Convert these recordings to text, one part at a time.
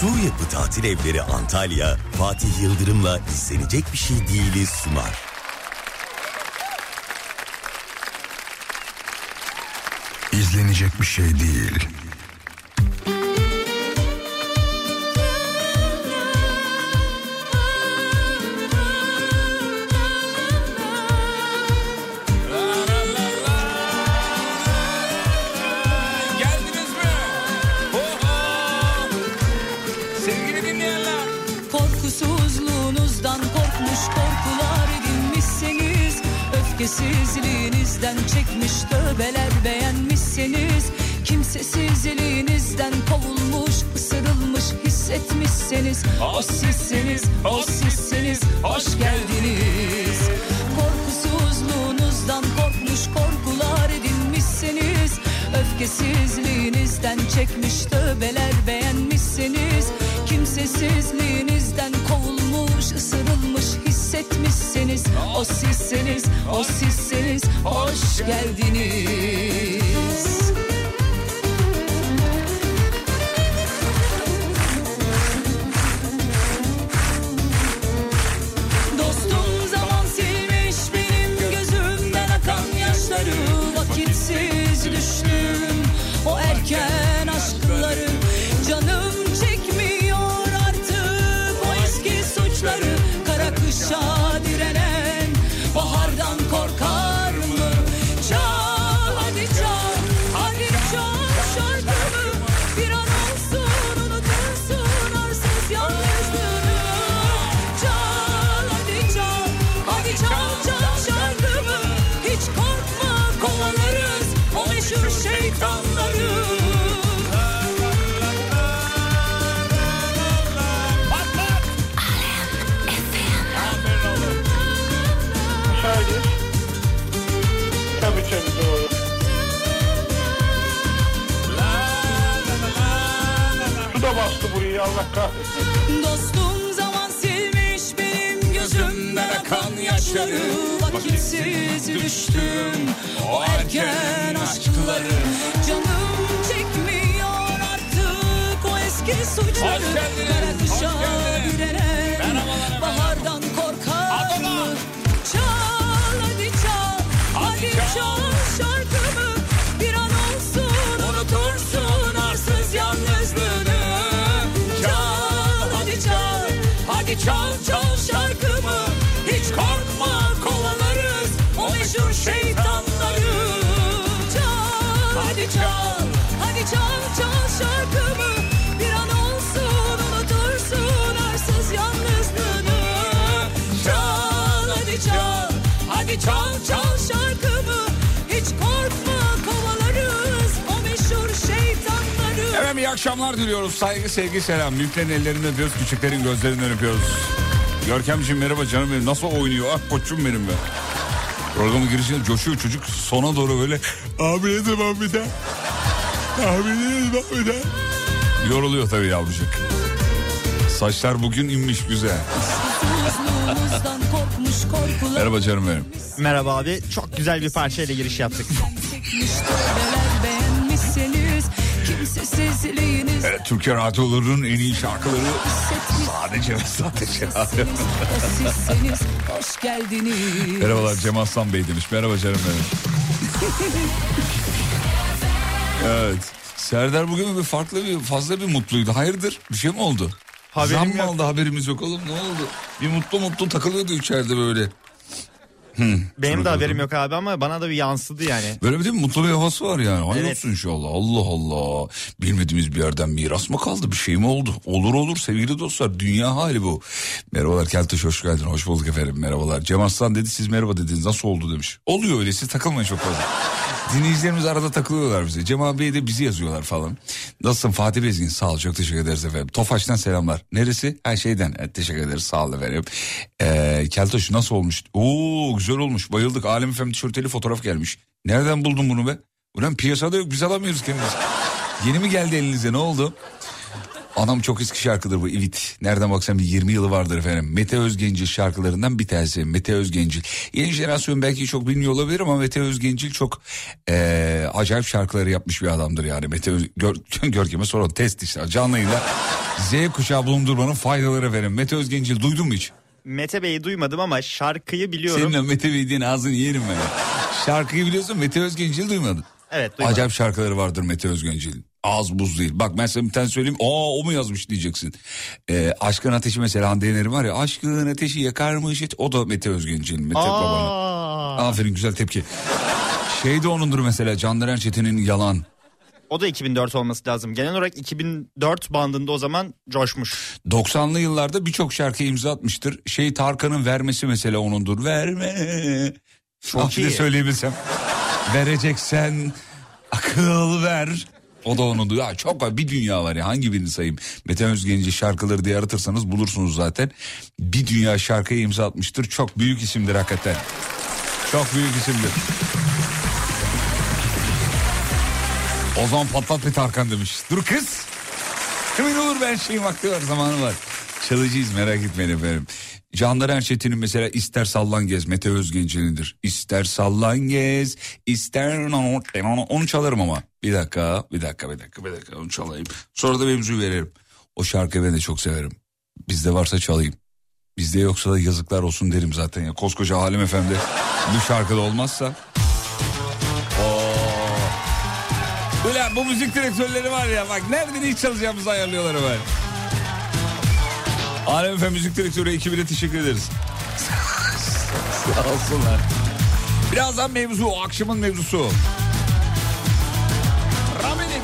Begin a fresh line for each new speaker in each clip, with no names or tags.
Su Yapı Tatil Evleri Antalya, Fatih Yıldırım'la izlenecek bir şey değiliz sunar.
İzlenecek bir şey değil.
Öfkesizliğinizden çekmiş tövbeler beğenmişseniz Kimsesizliğinizden kovulmuş ısırılmış hissetmişseniz. O sizseniz, o sizseniz hoş geldiniz. Korkusuzluğunuzdan korkmuş korkular edinmişseniz. Öfkesizliğinizden çekmiş tövbeler beğenmişseniz. Kimsesizliğinizden kovulmuş ısırılmış hissetmişseniz O sizseniz, o sizseniz. Hoş geldiniz
burayı Allah kahretsin.
Dostum zaman silmiş benim gözümden akan yaşları. Vakitsiz düştüm. o erken aşkları. Canım çekmiyor artık. O eski suçları
Hoş geldiniz, hoş geldiniz.
Hadi çal
çal
şarkımı. Hiç korkma kovalarız o meşhur şeytanları. Çal hadi çal, hadi çal çal şarkımı. Bir an olsun unutursun arsız yalnızlığını. Çal hadi çal, hadi çal çal
iyi akşamlar diliyoruz. Saygı, sevgi, selam. Büyüklerin ellerinden öpüyoruz, küçüklerin gözlerinden öpüyoruz. Görkemciğim merhaba canım benim. Nasıl oynuyor? Ah koçum benim be. Programın girişinde coşuyor çocuk. Sona doğru böyle. Abi ne zaman bir daha? Abi ne zaman bir daha? Yoruluyor tabii yavrucak. Saçlar bugün inmiş güzel. Merhaba canım benim.
Merhaba abi. Çok güzel bir parçayla giriş yaptık.
Evet, Türkiye radyolarının en iyi şarkıları sadece ve sadece.
Hoş geldiniz
Merhabalar Cem Aslan Bey demiş. Merhaba canım benim. evet. Serdar bugün bir farklı bir fazla bir mutluydu. Hayırdır? Bir şey mi oldu?
Haberim
Zam mı
yok.
aldı haberimiz yok oğlum ne oldu? Bir mutlu mutlu takılıyordu içeride böyle.
Benim de haberim yok abi ama bana da bir yansıdı yani.
Böyle bir değil mi? Mutlu bir havası var yani. Hayır
Evet.
olsun inşallah. Allah Allah. Bilmediğimiz bir yerden miras mı kaldı? Bir şey mi oldu? Olur olur sevgili dostlar. Dünya hali bu. Merhabalar Keltoş hoş geldin. Hoş bulduk efendim. Merhabalar. Cem Arslan dedi siz merhaba dediniz. Nasıl oldu demiş. Oluyor öyle siz takılmayın çok fazla. Dinleyicilerimiz arada takılıyorlar bize. Cem abi de bizi yazıyorlar falan. Nasılsın Fatih Bezgin? Sağ ol çok teşekkür ederiz efendim. Tofaş'tan selamlar. Neresi? Her şeyden. Evet, teşekkür ederiz sağ ol efendim. Ee, Keltoş nasıl olmuş? Oo güzel olmuş. Bayıldık. Alem efendim tişörteli fotoğraf gelmiş. Nereden buldun bunu be? Ulan piyasada yok biz alamıyoruz kendimiz. Yeni mi geldi elinize ne oldu? Anam çok eski şarkıdır bu İvit. Nereden baksan bir 20 yılı vardır efendim. Mete Özgencil şarkılarından bir tanesi. Mete Özgencil. Yeni jenerasyon belki çok bilmiyor olabilir ama Mete Özgencil çok eee, acayip şarkıları yapmış bir adamdır yani. Mete Öz... Gör... Görkem'e soralım test işte canlı yayında. Z kuşağı bulundurmanın faydaları efendim. Mete Özgencil duydun mu hiç?
Mete Bey'i duymadım ama şarkıyı biliyorum.
Seninle Mete Bey diyen ağzını yerim ben. Şarkıyı biliyorsun Mete Özgencil duymadın.
Evet duymadım.
Acayip şarkıları vardır Mete Özgencil'in. Az buz değil. Bak ben sana bir tane söyleyeyim. Aa o mu yazmış diyeceksin. Ee, Aşkın Ateşi mesela Hande Yener'in var ya. Aşkın Ateşi yakarmış. et- O da Mete Özgencil'in. Mete babanın.
Aa,
Aferin güzel tepki. Şey de onundur mesela Candan Erçetin'in Yalan.
O da 2004 olması lazım. Genel olarak 2004 bandında o zaman coşmuş.
90'lı yıllarda birçok şarkı imza atmıştır. Şey Tarkan'ın vermesi mesela onundur. Verme.
Çok
Ah,
iyi.
söyleyebilsem. Vereceksen akıl ver. O da onundur. Ya çok var bir dünya var ya hangi birini sayayım. Mete Özgenci şarkıları diye aratırsanız bulursunuz zaten. Bir dünya şarkıya imza atmıştır. Çok büyük isimdir hakikaten. Çok büyük isimdir. O zaman patlat bir Tarkan demiş. Dur kız. Hemen olur ben şeyin vakti var zamanı var. Çalıcıyız merak etmeyin efendim. Canlar Erçetin'in mesela ister sallan gez Mete Özgenci'nindir. İster sallan gez ister onu çalarım ama. Bir dakika bir dakika bir dakika bir dakika onu çalayım. Sonra da mevzuyu veririm. O şarkıyı ben de çok severim. Bizde varsa çalayım. Bizde yoksa da yazıklar olsun derim zaten ya. Koskoca Halim Efendi bu şarkıda olmazsa. Ulan bu müzik direktörleri var ya bak nereden ilk çalacağımızı ayarlıyorlar hemen. Alem Efendi Müzik Direktörü ekibine teşekkür ederiz. Sağ olsunlar. Birazdan mevzu, akşamın mevzusu. Raminim,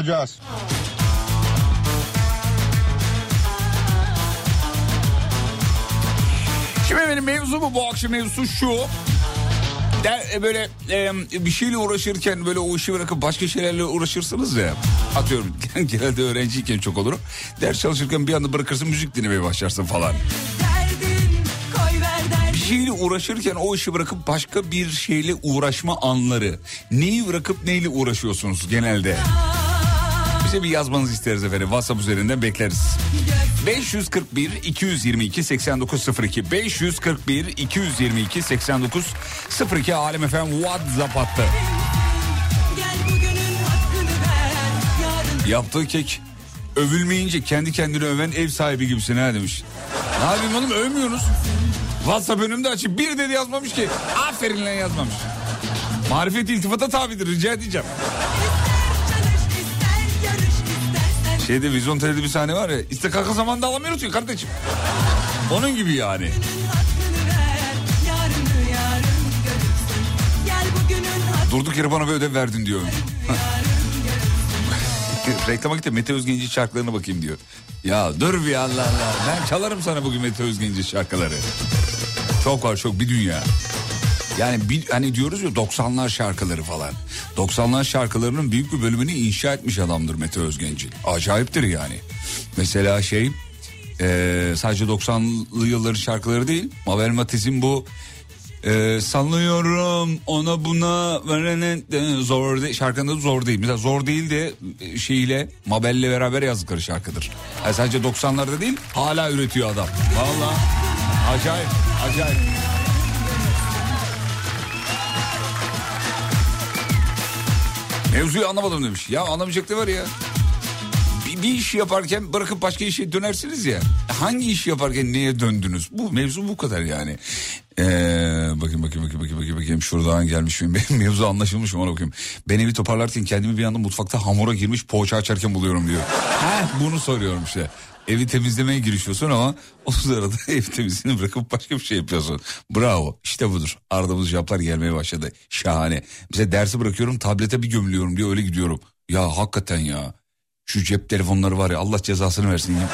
Bakacağız.
Şimdi benim mevzu bu. Bu akşam mevzusu şu. Der, e, böyle e, bir şeyle uğraşırken böyle o işi bırakıp başka şeylerle uğraşırsınız ya. Atıyorum genelde öğrenciyken çok olur. Ders çalışırken bir anda bırakırsın müzik dinlemeye başlarsın falan. Bir şeyle uğraşırken o işi bırakıp başka bir şeyle uğraşma anları. Neyi bırakıp neyle uğraşıyorsunuz genelde? Bize bir yazmanızı isteriz efendim. WhatsApp üzerinden bekleriz. 541 222 8902 541 222 8902 Alem efendim WhatsApp
Yarın
Yaptığı kek övülmeyince kendi kendini öven ev sahibi gibisin ha demiş. Ne yapayım oğlum övmüyorsunuz. WhatsApp önümde açıp bir dedi yazmamış ki. Aferin lan yazmamış. Marifet iltifata tabidir rica edeceğim. Şeyde vizyon telede bir sahne var ya. İstikakı zamanında alamıyoruz ki kardeşim. Onun gibi yani. Durduk yere bana bir ödev verdin diyor. Reklama gitti Mete Özgenci şarkılarına bakayım diyor. Ya dur bir Allah Allah. Ben çalarım sana bugün Mete Özgenci şarkıları. Çok var çok bir dünya. Yani bir, hani diyoruz ya 90'lar şarkıları falan. 90'lar şarkılarının büyük bir bölümünü inşa etmiş adamdır Mete Özgencil. Acayiptir yani. Mesela şey e, sadece 90'lı yılların şarkıları değil. Mabel Matiz'in bu e, sanıyorum ona buna zor değil. Şarkının adı zor değil. Mesela zor değil de e, şeyle Mabel'le beraber yazdıkları şarkıdır. Yani sadece 90'larda değil hala üretiyor adam. Vallahi acayip acayip. Mevzuyu anlamadım demiş. Ya anlamayacak ne var ya? Bir, bir, işi yaparken bırakıp başka işe dönersiniz ya. Hangi işi yaparken neye döndünüz? Bu mevzu bu kadar yani. Ee, bakayım bakayım bakayım bakayım bakayım bakayım şuradan gelmiş miyim? Benim mevzu anlaşılmış mı ona bakayım. Ben evi toparlarken kendimi bir anda mutfakta hamura girmiş poğaça açarken buluyorum diyor. ha, bunu soruyorum işte. Evi temizlemeye girişiyorsun ama o sırada ev temizliğini bırakıp başka bir şey yapıyorsun. Bravo işte budur. Aradığımız cevaplar gelmeye başladı. Şahane. Mesela dersi bırakıyorum tablete bir gömülüyorum diyor öyle gidiyorum. Ya hakikaten ya. Şu cep telefonları var ya Allah cezasını versin ya.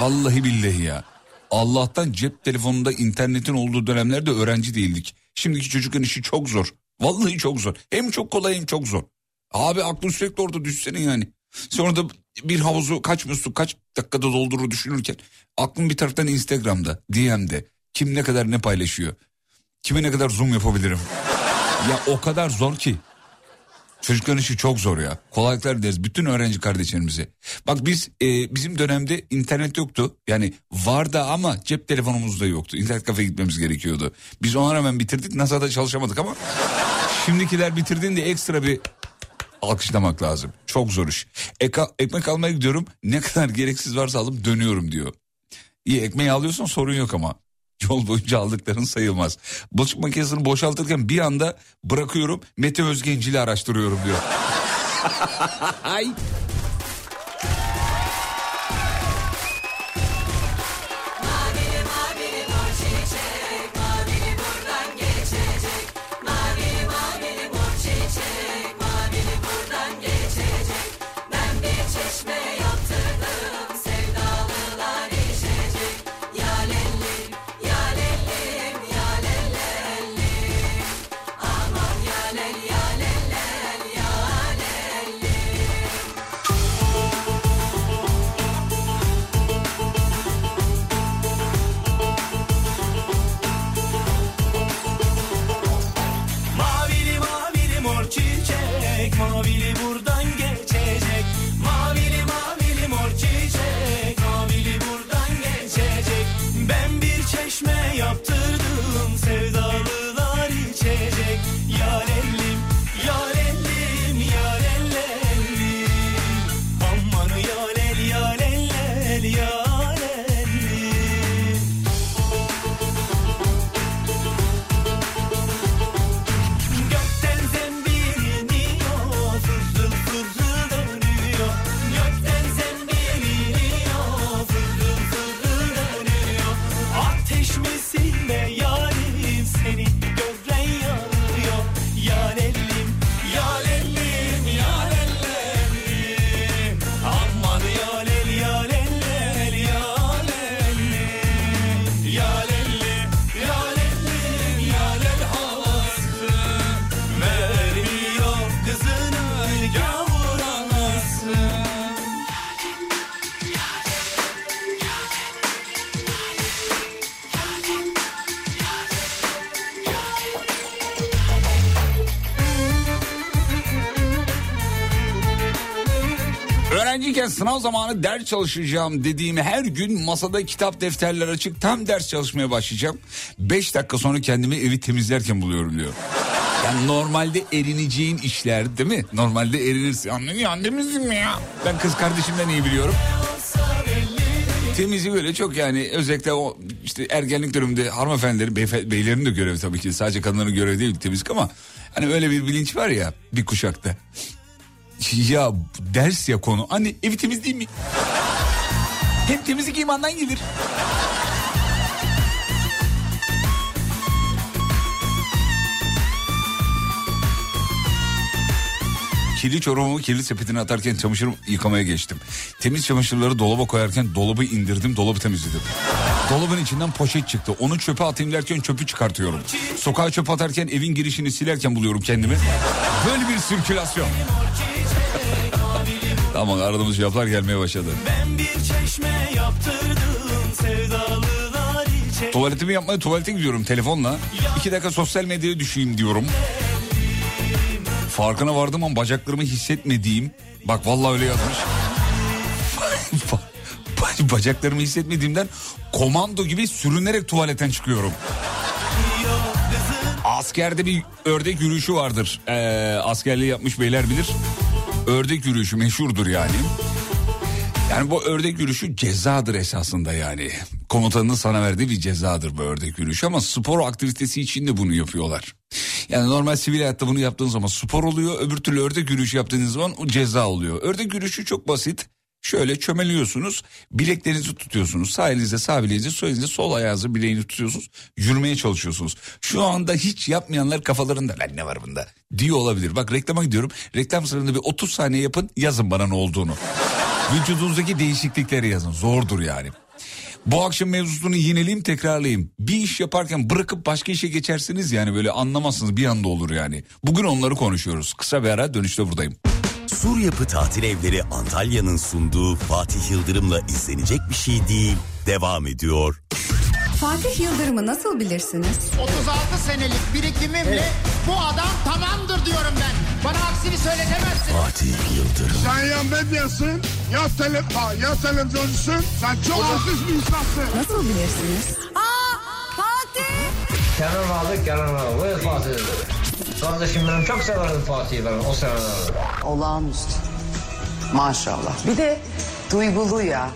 Vallahi billahi ya. Allah'tan cep telefonunda internetin olduğu dönemlerde öğrenci değildik. Şimdiki çocukların işi çok zor. Vallahi çok zor. Hem çok kolay hem çok zor. Abi aklın sürekli orada düşsene yani. Sonra da bir havuzu kaç musluk kaç dakikada doldurur düşünürken aklım bir taraftan Instagram'da, DM'de. Kim ne kadar ne paylaşıyor. Kime ne kadar zoom yapabilirim. Ya o kadar zor ki. Çocukların işi çok zor ya. Kolaylıklar deriz bütün öğrenci kardeşlerimize. Bak biz e, bizim dönemde internet yoktu. Yani vardı ama cep telefonumuz da yoktu. İnternet kafe gitmemiz gerekiyordu. Biz ona rağmen bitirdik. NASA'da çalışamadık ama şimdikiler bitirdiğinde ekstra bir alkışlamak lazım. Çok zor iş. Eka, ekmek almaya gidiyorum. Ne kadar gereksiz varsa alıp dönüyorum diyor. İyi ekmeği alıyorsan sorun yok ama. Yol boyunca aldıkların sayılmaz. Bulaşık makinesini boşaltırken bir anda bırakıyorum. Mete Özgencil'i araştırıyorum diyor. Öğrenciyken sınav zamanı ders çalışacağım dediğim her gün masada kitap defterler açık tam ders çalışmaya başlayacağım. 5 dakika sonra kendimi evi temizlerken buluyorum diyor. Yani normalde erineceğin işler değil mi? Normalde erinirsin. Anne ya mi ya? Ben kız kardeşimden iyi biliyorum. Temizlik öyle çok yani özellikle o işte ergenlik döneminde hanımefendilerin beyfe- beylerin de görevi tabii ki sadece kadınların görevi değil temizlik ama hani öyle bir bilinç var ya bir kuşakta. Ya ders ya konu. Anne evi temizleyeyim mi? Hem temizlik imandan gelir. Kirli çorabımı kirli sepetine atarken çamaşır yıkamaya geçtim. Temiz çamaşırları dolaba koyarken dolabı indirdim, dolabı temizledim. Dolabın içinden poşet çıktı. Onu çöpe atayım derken çöpü çıkartıyorum. Sokağa çöp atarken evin girişini silerken buluyorum kendimi. Böyle bir sirkülasyon. Tamam aradığımız cevaplar gelmeye başladı.
Ben bir çeşme yaptırdım sevdalılar içecek.
Tuvaletimi yapmaya tuvalete gidiyorum telefonla. İki dakika sosyal medyaya düşeyim diyorum. Farkına vardım ama bacaklarımı hissetmediğim. Bak vallahi öyle yazmış. Ba- bacaklarımı hissetmediğimden komando gibi sürünerek tuvaletten çıkıyorum. Askerde bir ördek yürüyüşü vardır. Ee, askerliği yapmış beyler bilir. Ördek yürüyüşü meşhurdur yani. Yani bu ördek yürüyüşü cezadır esasında yani. Komutanın sana verdiği bir cezadır bu ördek yürüyüşü ama spor aktivitesi için de bunu yapıyorlar. Yani normal sivil hayatta bunu yaptığın zaman spor oluyor. Öbür türlü ördek yürüyüşü yaptığınız zaman o ceza oluyor. Ördek yürüyüşü çok basit. Şöyle çömeliyorsunuz, bileklerinizi tutuyorsunuz. Sağ elinizle sağ bileğinizi, sol elinizle sol ayağınızı bileğini tutuyorsunuz. Yürümeye çalışıyorsunuz. Şu anda hiç yapmayanlar kafalarında lan ne var bunda diyor olabilir. Bak reklama gidiyorum. Reklam sırasında bir 30 saniye yapın yazın bana ne olduğunu. Vücudunuzdaki değişiklikleri yazın. Zordur yani. Bu akşam mevzusunu yineleyeyim tekrarlayayım. Bir iş yaparken bırakıp başka işe geçersiniz yani böyle anlamazsınız bir anda olur yani. Bugün onları konuşuyoruz. Kısa bir ara dönüşte buradayım.
Sur Yapı Tatil Evleri Antalya'nın sunduğu Fatih Yıldırım'la izlenecek bir şey değil devam ediyor.
Fatih Yıldırım'ı nasıl bilirsiniz?
36 senelik birikimimle bu adam tamamdır diyorum ben. Bana aksini söyletemezsin.
Fatih Yıldırım.
Sen ya medyasın ya, tele, ya televizyoncusun. Sen çok artist bir insansın.
Nasıl bilirsiniz?
Kenan abi Kenan abi. Buyur Fatih. Kardeşim benim çok severim Fatih'i ben o seneler.
Olağanüstü. Maşallah. Bir de duygulu ya.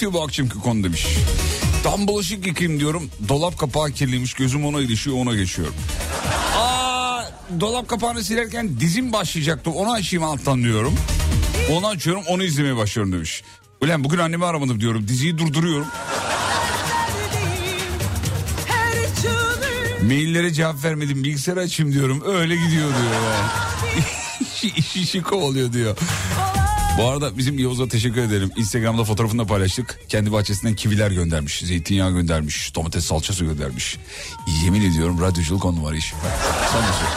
Anlatıyor bu akşamki konu demiş. Tam bulaşık yıkayayım diyorum. Dolap kapağı kirliymiş. Gözüm ona ilişiyor ona geçiyorum. Aa, dolap kapağını silerken dizim başlayacaktı. Onu açayım alttan diyorum. Onu açıyorum onu izlemeye başlıyorum demiş. Ulan bugün annemi aramadım diyorum. Diziyi durduruyorum. Maillere cevap vermedim. Bilgisayarı açayım diyorum. Öyle gidiyor diyor yani. işi işi kovalıyor diyor. Bu arada bizim Yavuz'a teşekkür ederim. Instagram'da fotoğrafını da paylaştık. Kendi bahçesinden kiviler göndermiş. Zeytinyağı göndermiş. Domates salçası göndermiş. Yemin ediyorum radyoculuk on numara iş. De söyle.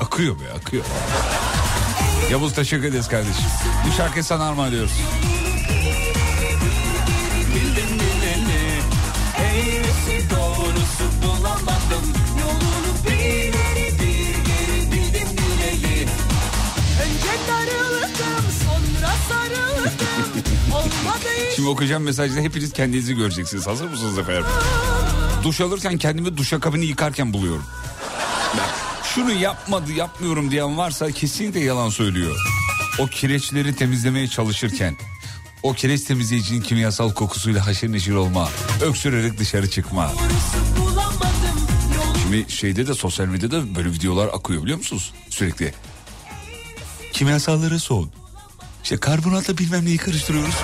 Akıyor be akıyor. Yavuz teşekkür ederiz kardeşim. Bu şarkıyı sana armağan ediyoruz. Şimdi okuyacağım mesajda hepiniz kendinizi göreceksiniz. Hazır mısınız efendim? Duş alırken kendimi duşakabini yıkarken buluyorum. Bak, şunu yapmadı yapmıyorum diyen varsa kesinlikle yalan söylüyor. O kireçleri temizlemeye çalışırken o kireç temizleyicinin kimyasal kokusuyla haşır neşir olma. Öksürerek dışarı çıkma. Şimdi şeyde de sosyal medyada böyle videolar akıyor biliyor musunuz? Sürekli. Kimyasalları son. İşte karbonatla bilmem neyi karıştırıyoruz.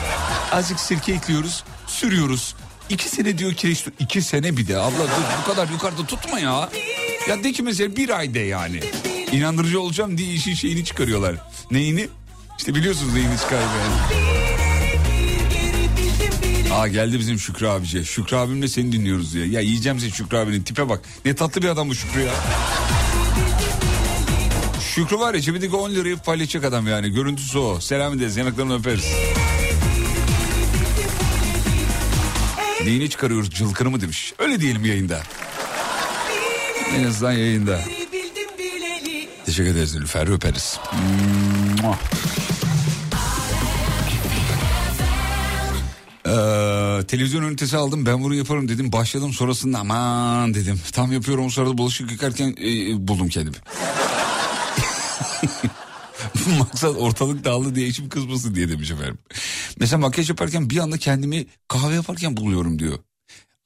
Azıcık sirke ekliyoruz. Sürüyoruz. İki sene diyor kireç tut- İki sene bir de. Abla dur, bu kadar yukarıda tutma ya. Ya de ki mesela bir ayda yani. İnandırıcı olacağım diye işin şeyini çıkarıyorlar. Neyini? İşte biliyorsunuz neyini çıkarıyor yani. Aa geldi bizim Şükrü abici. Şükrü abimle seni dinliyoruz diye. Ya yiyeceğim seni Şükrü abinin tipe bak. Ne tatlı bir adam bu Şükrü ya. Şükrü var ya cebindeki 10 lirayı paylaşacak adam yani. Görüntüsü o. Selam ederiz yanaklarını öperiz. Neyini çıkarıyoruz cılkını mı demiş. Öyle diyelim yayında. En azından yayında. Teşekkür ederiz Nilüfer öperiz. Ee, televizyon ünitesi aldım ben bunu yaparım dedim başladım sonrasında aman dedim tam yapıyorum o sırada bulaşık yıkarken e, buldum kendimi. Maksat ortalık dağıldı diye içim kızmasın diye demiş efendim. Mesela makyaj yaparken bir anda kendimi kahve yaparken buluyorum diyor.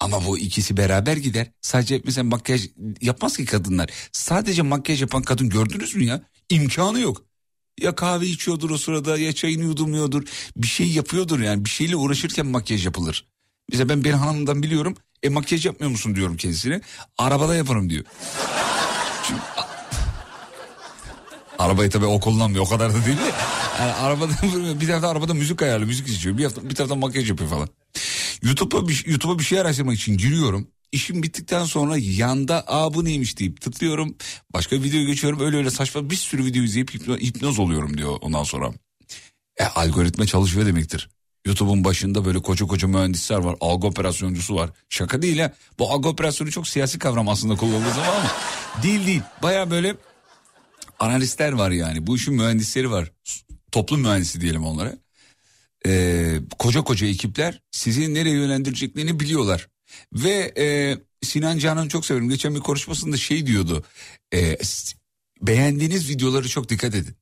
Ama bu ikisi beraber gider. Sadece mesela makyaj yapmaz ki kadınlar. Sadece makyaj yapan kadın gördünüz mü ya? İmkanı yok. Ya kahve içiyordur o sırada ya çayını yudumluyordur. Bir şey yapıyordur yani bir şeyle uğraşırken makyaj yapılır. Mesela ben bir hanımdan biliyorum. E makyaj yapmıyor musun diyorum kendisine. Arabada yaparım diyor. Arabayı tabii o kullanmıyor o kadar da değil de. Yani arabada bir tarafta arabada müzik ayarlı müzik istiyor. Bir, hafta, bir taraftan makyaj yapıyor falan. YouTube'a bir, YouTube'a bir şey araştırmak için giriyorum. İşim bittikten sonra yanda aa bu neymiş deyip tıklıyorum. Başka bir video geçiyorum öyle öyle saçma bir sürü video izleyip hipno- hipnoz oluyorum diyor ondan sonra. E, algoritma çalışıyor demektir. YouTube'un başında böyle koca koca mühendisler var. Algı operasyoncusu var. Şaka değil ha. Bu algı operasyonu çok siyasi kavram aslında kullanıldığı zaman ama değil değil. Baya böyle analistler var yani. Bu işin mühendisleri var. Toplum mühendisi diyelim onlara. Ee, koca koca ekipler sizi nereye yönlendireceklerini biliyorlar. Ve e, Sinan Canan'ı çok severim. Geçen bir konuşmasında şey diyordu. E, beğendiğiniz videoları çok dikkat edin.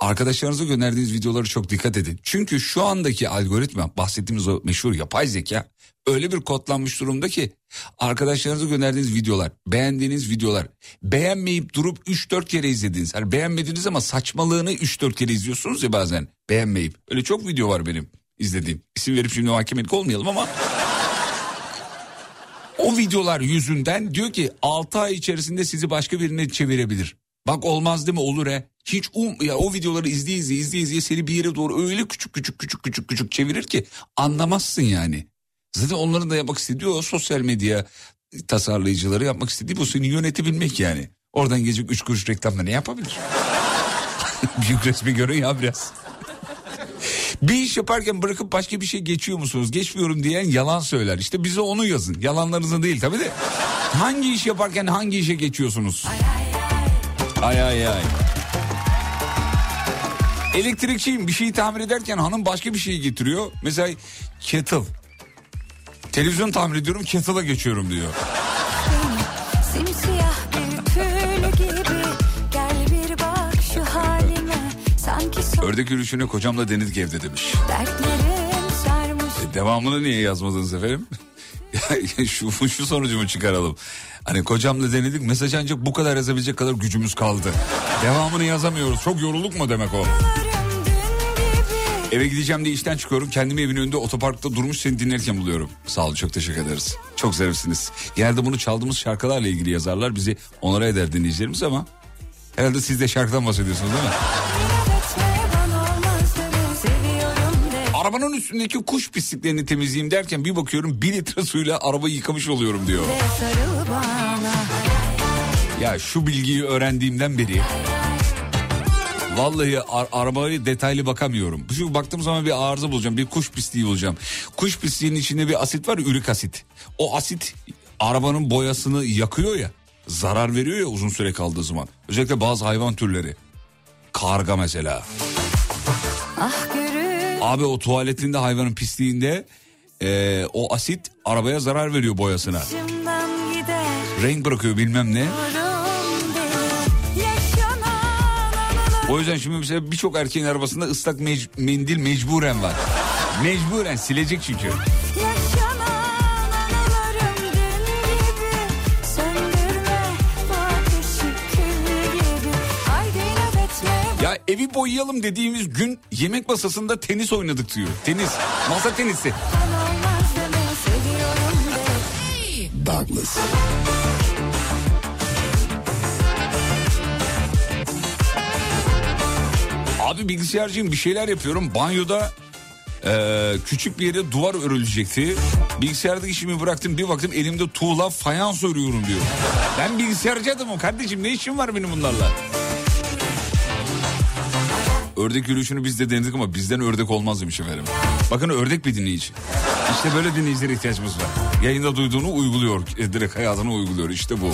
Arkadaşlarınıza gönderdiğiniz videoları çok dikkat edin. Çünkü şu andaki algoritma bahsettiğimiz o meşhur yapay zeka öyle bir kodlanmış durumda ki arkadaşlarınıza gönderdiğiniz videolar, beğendiğiniz videolar, beğenmeyip durup 3-4 kere izlediniz. Hani beğenmediniz ama saçmalığını 3-4 kere izliyorsunuz ya bazen beğenmeyip. Öyle çok video var benim izlediğim. İsim verip şimdi mahkemelik olmayalım ama o videolar yüzünden diyor ki 6 ay içerisinde sizi başka birine çevirebilir. Bak olmaz değil mi olur he. Hiç um, ya o videoları izleye izleye izleye izleye seni bir yere doğru öyle küçük küçük küçük küçük küçük çevirir ki anlamazsın yani. Zaten onların da yapmak istediği o sosyal medya tasarlayıcıları yapmak istediği bu seni yönetebilmek yani. Oradan gelecek 3 kuruş reklamda ne yapabilir? Büyük resmi görün ya biraz. Bir iş yaparken bırakıp başka bir şey geçiyor musunuz? Geçmiyorum diyen yalan söyler. İşte bize onu yazın. Yalanlarınızı değil tabii de. Hangi iş yaparken hangi işe geçiyorsunuz? Ay ay ay. Elektrikçiyim bir şeyi tamir ederken hanım başka bir şeyi getiriyor. Mesela kettle. Televizyon tamir ediyorum kettle'a geçiyorum diyor.
Simsiyah bir tül gibi Gel bir bak şu halime Sanki son
Ördek yürüyüşünü kocamla denedik evde demiş. E, devamını niye yazmadınız efendim? Şu, şu sonucumu çıkaralım. Hani kocamla denedik mesaj ancak bu kadar yazabilecek kadar gücümüz kaldı. Devamını yazamıyoruz. Çok yorulduk mu demek o? Eve gideceğim diye işten çıkıyorum. Kendimi evin önünde otoparkta durmuş seni dinlerken buluyorum. Sağ olun çok teşekkür ederiz. Çok zarifsiniz. Genelde bunu çaldığımız şarkılarla ilgili yazarlar. Bizi onlara eder dinleyicilerimiz ama... Herhalde siz de şarkıdan bahsediyorsunuz değil mi? Arabanın üstündeki kuş pisliklerini temizleyeyim derken bir bakıyorum bir litre suyla arabayı yıkamış oluyorum diyor. Ya şu bilgiyi öğrendiğimden beri vallahi ar- arabaya detaylı bakamıyorum. Çünkü baktığım zaman bir arıza bulacağım, bir kuş pisliği bulacağım. Kuş pisliğinin içinde bir asit var, ürik asit. O asit arabanın boyasını yakıyor ya, zarar veriyor ya uzun süre kaldığı zaman. Özellikle bazı hayvan türleri. Karga mesela.
Ah görür
Abi o tuvaletinde hayvanın pisliğinde eee, o asit arabaya zarar veriyor boyasına. Renk bırakıyor bilmem ne.
Durum
O yüzden şimdi mesela birçok erkeğin arabasında ıslak mec- mendil mecburen var. Mecburen silecek çünkü. Ya Evi boyayalım dediğimiz gün yemek masasında tenis oynadık diyor. Tenis. Masa tenisi.
Douglas.
Abi bilgisayarcıyım bir şeyler yapıyorum. Banyoda eee, küçük bir yere duvar örülecekti. Bilgisayardaki işimi bıraktım bir baktım elimde tuğla fayans örüyorum diyor. Ben bilgisayarcı adamım kardeşim ne işim var benim bunlarla? Ördek yürüyüşünü biz de denedik ama bizden ördek olmaz demiş efendim. Bakın ördek bir dinleyici. İşte böyle dinleyicilere ihtiyacımız var. Yayında duyduğunu uyguluyor. e, Direkt hayatına uyguluyor. İşte bu.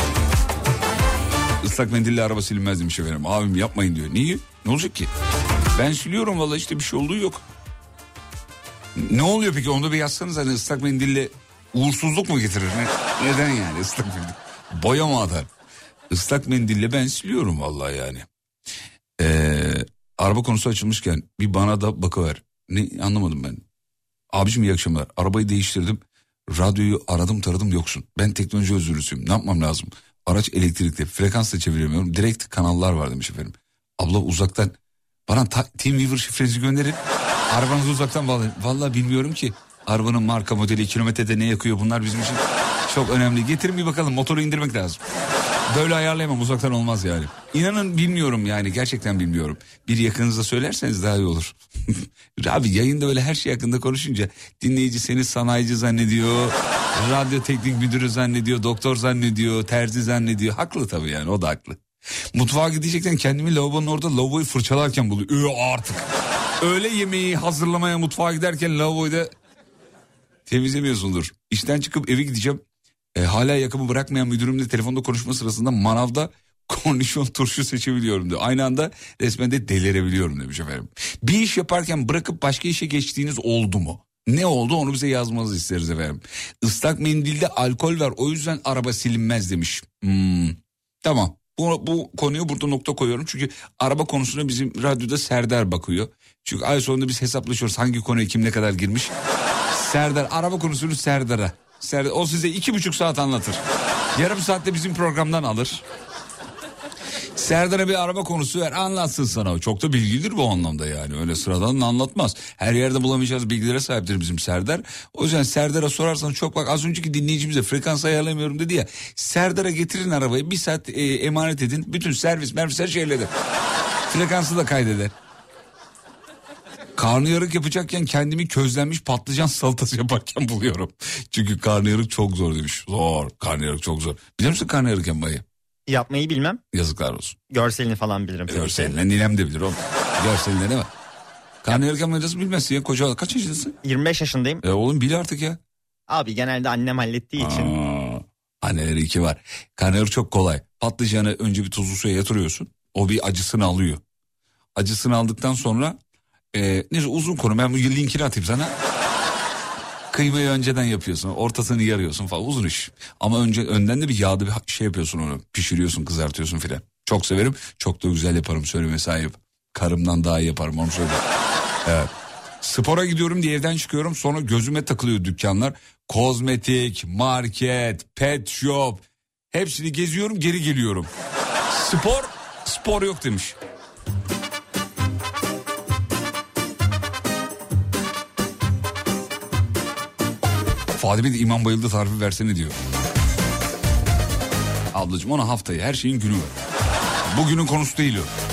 Islak mendille araba silinmez demiş efendim. Abim yapmayın diyor. Niye? Ne olacak ki? Ben siliyorum valla işte bir şey olduğu yok. Ne oluyor peki onu bir yazsanız hani ıslak mendille uğursuzluk mu getirir? Ne? Neden yani ıslak mendil? Boya mı atar? Islak mendille ben siliyorum vallahi yani. Ee, araba konusu açılmışken bir bana da bakıver. Ne anlamadım ben. Abicim iyi akşamlar. Arabayı değiştirdim. Radyoyu aradım taradım yoksun. Ben teknoloji özürlüsüyüm. Ne yapmam lazım? Araç elektrikli. Frekans da çeviremiyorum. Direkt kanallar var demiş efendim. Abla uzaktan bana TeamViewer şifrenizi gönderin. Arabanızı uzaktan bağlayın. Vallahi bilmiyorum ki. Arabanın marka modeli kilometrede ne yakıyor bunlar bizim için çok önemli. Getirin bir bakalım motoru indirmek lazım. Böyle ayarlayamam uzaktan olmaz yani. İnanın bilmiyorum yani gerçekten bilmiyorum. Bir yakınınıza söylerseniz daha iyi olur. Abi yayında böyle her şey hakkında konuşunca dinleyici seni sanayici zannediyor. Radyo teknik müdürü zannediyor, doktor zannediyor, terzi zannediyor. Haklı tabii yani o da haklı. Mutfağa gidecekken kendimi lavabonun orada lavaboyu fırçalarken buluyor. Ee, artık. Öğle yemeği hazırlamaya mutfağa giderken lavaboyu da temizlemiyorsundur. İşten çıkıp eve gideceğim. E, hala yakamı bırakmayan müdürümle telefonda konuşma sırasında manavda kornişon turşu seçebiliyorum diyor. Aynı anda resmen de delirebiliyorum demiş efendim. Bir iş yaparken bırakıp başka işe geçtiğiniz oldu mu? Ne oldu onu bize yazmanızı isteriz efendim. Islak mendilde alkol var o yüzden araba silinmez demiş. Hmm, Tamam bu, bu konuyu burada nokta koyuyorum. Çünkü araba konusuna bizim radyoda Serdar bakıyor. Çünkü ay sonunda biz hesaplaşıyoruz hangi konuya kim ne kadar girmiş. Serdar araba konusunu Serdar'a. Serdar, o size iki buçuk saat anlatır. Yarım saatte bizim programdan alır. Serdar'a bir araba konusu ver anlatsın sana. Çok da bilgilidir bu anlamda yani. Öyle sıradan da anlatmaz. Her yerde bulamayacağız bilgilere sahiptir bizim Serdar. O yüzden Serdar'a sorarsan çok bak az önceki dinleyicimize frekans ayarlamıyorum dedi ya. Serdar'a getirin arabayı bir saat e, emanet edin. Bütün servis mervis her şey halleder. Frekansı da kaydeder. Karnıyarık yapacakken kendimi közlenmiş patlıcan salatası yaparken buluyorum. Çünkü karnıyarık çok zor demiş. Zor. Karnıyarık çok zor. Biliyor musun karnıyarık yapmayı?
Yapmayı bilmem.
Yazıklar olsun.
Görselini falan bilirim. ki.
Görseline ninem de bilir oğlum. Görseline ne var? Karnıyarık yapmayı nasıl bilmezsin ya? Koca kaç yaşındasın?
25 yaşındayım.
E oğlum bil artık ya.
Abi genelde annem hallettiği için.
Aa, anneleri iki var. Karnıyarık çok kolay. Patlıcanı önce bir tuzlu suya yatırıyorsun. O bir acısını alıyor. Acısını aldıktan sonra e, neyse uzun konu ben bu linkini atayım sana. Kıymayı önceden yapıyorsun. Ortasını yarıyorsun falan uzun iş. Ama önce önden de bir yağda bir şey yapıyorsun onu. Pişiriyorsun kızartıyorsun filan. Çok severim. Çok da güzel yaparım söyleme sahip. Karımdan daha iyi yaparım onu söyle. Evet. Spora gidiyorum diye evden çıkıyorum. Sonra gözüme takılıyor dükkanlar. Kozmetik, market, pet shop. Hepsini geziyorum geri geliyorum. Spor, spor yok demiş. Fadime de İmam Bayıldı tarifi versene diyor. Ablacığım ona haftayı her şeyin günü var. Bugünün konusu değil o.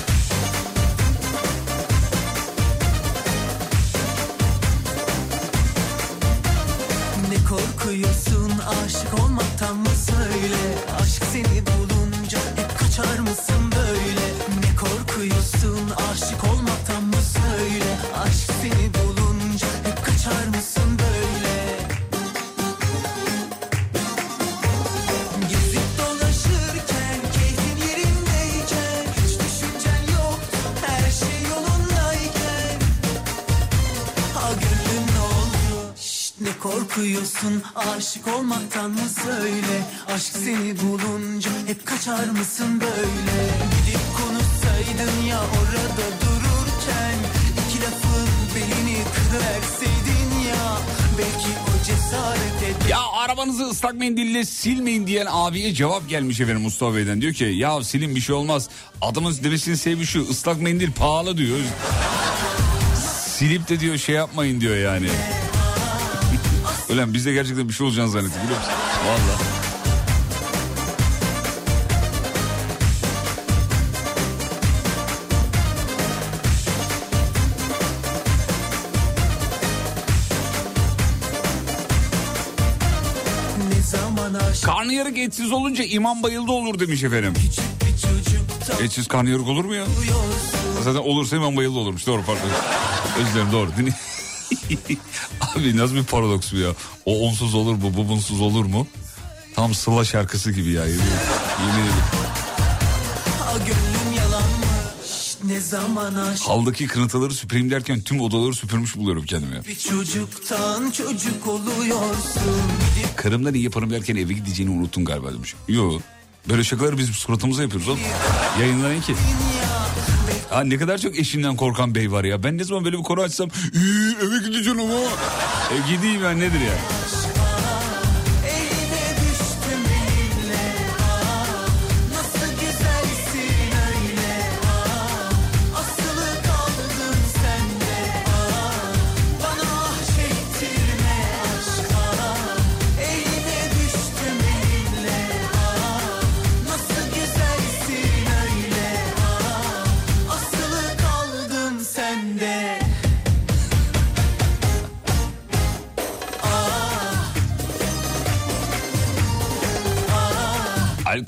korkuyorsun aşık olmaktan mı söyle Aşk seni bulunca hep kaçar mısın böyle Gidip konuşsaydın ya orada dururken iki lafın belini kırıverseydin ya Belki o cesaret eder
Ya arabanızı ıslak mendille silmeyin diyen abiye cevap gelmiş efendim Mustafa Bey'den. Diyor ki ya silin bir şey olmaz. Adamın demesini sevmiş şu ıslak mendil pahalı diyor. Silip de diyor şey yapmayın diyor yani. Ulan biz de gerçekten bir şey olacağını zannettik biliyor musun? Valla. Karnıyarık etsiz olunca imam bayıldı olur demiş efendim. Etsiz karnıyarık olur mu ya? Zaten olursa imam bayıldı olurmuş. Doğru pardon. Özür dilerim doğru. Abi nasıl bir paradoks bu ya? O onsuz olur mu bu bunsuz olur mu? Tam Sıla şarkısı gibi ya. Yemin, yemin ederim. Haldaki kırıntıları süpüreyim derken tüm odaları süpürmüş buluyorum kendimi.
bir çocuktan çocuk oluyorsun
Karımdan iyi yaparım derken eve gideceğini unuttun galiba demiş. Yo. Böyle şakaları biz suratımıza yapıyoruz oğlum. Yayınlayın ki. Ha ne kadar çok eşinden korkan bey var ya. Ben ne zaman böyle bir konu açsam "İyi, eve gideceğim ama. E gideyim ben nedir ya?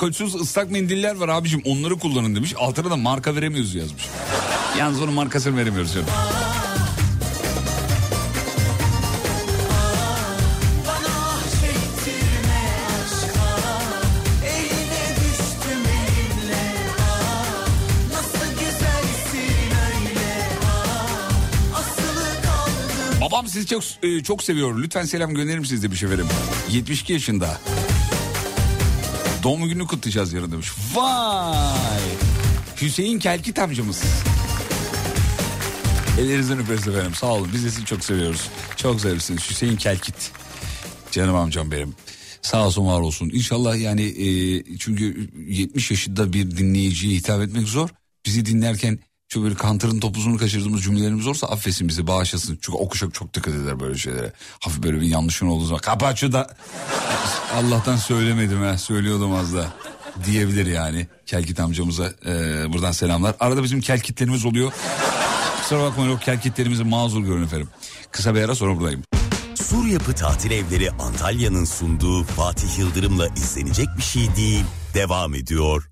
Alkolsüz ıslak mendiller var abicim onları kullanın demiş. Altına da marka veremiyoruz yazmış. Yalnız onun markasını veremiyoruz
kaldım
Babam sizi çok e, çok seviyor. Lütfen selam gönderir misiniz demiş efendim. 72 yaşında. Doğum gününü kutlayacağız yarın demiş. Vay! Hüseyin Kelkit amcamız. Ellerinizden öperiz efendim. Sağ olun. Biz de sizi çok seviyoruz. Çok seversiniz. Hüseyin Kelkit. Canım amcam benim. Sağ olsun var olsun. İnşallah yani e, çünkü 70 yaşında bir dinleyiciye hitap etmek zor. Bizi dinlerken çok böyle kantırın topuzunu kaçırdığımız cümlelerimiz olursa affetsin bizi bağışlasın. Çünkü o çok dikkat eder böyle şeylere. Hafif böyle bir yanlışın olduğu zaman kapat şu da Allah'tan söylemedim ha söylüyordum az da diyebilir yani. Kelkit amcamıza e, buradan selamlar. Arada bizim kelkitlerimiz oluyor. Kusura bakmayın o kelkitlerimizi mazur görün efendim. Kısa bir ara sonra buradayım.
Sur Yapı Tatil Evleri Antalya'nın sunduğu Fatih Yıldırım'la izlenecek bir şey değil. Devam ediyor.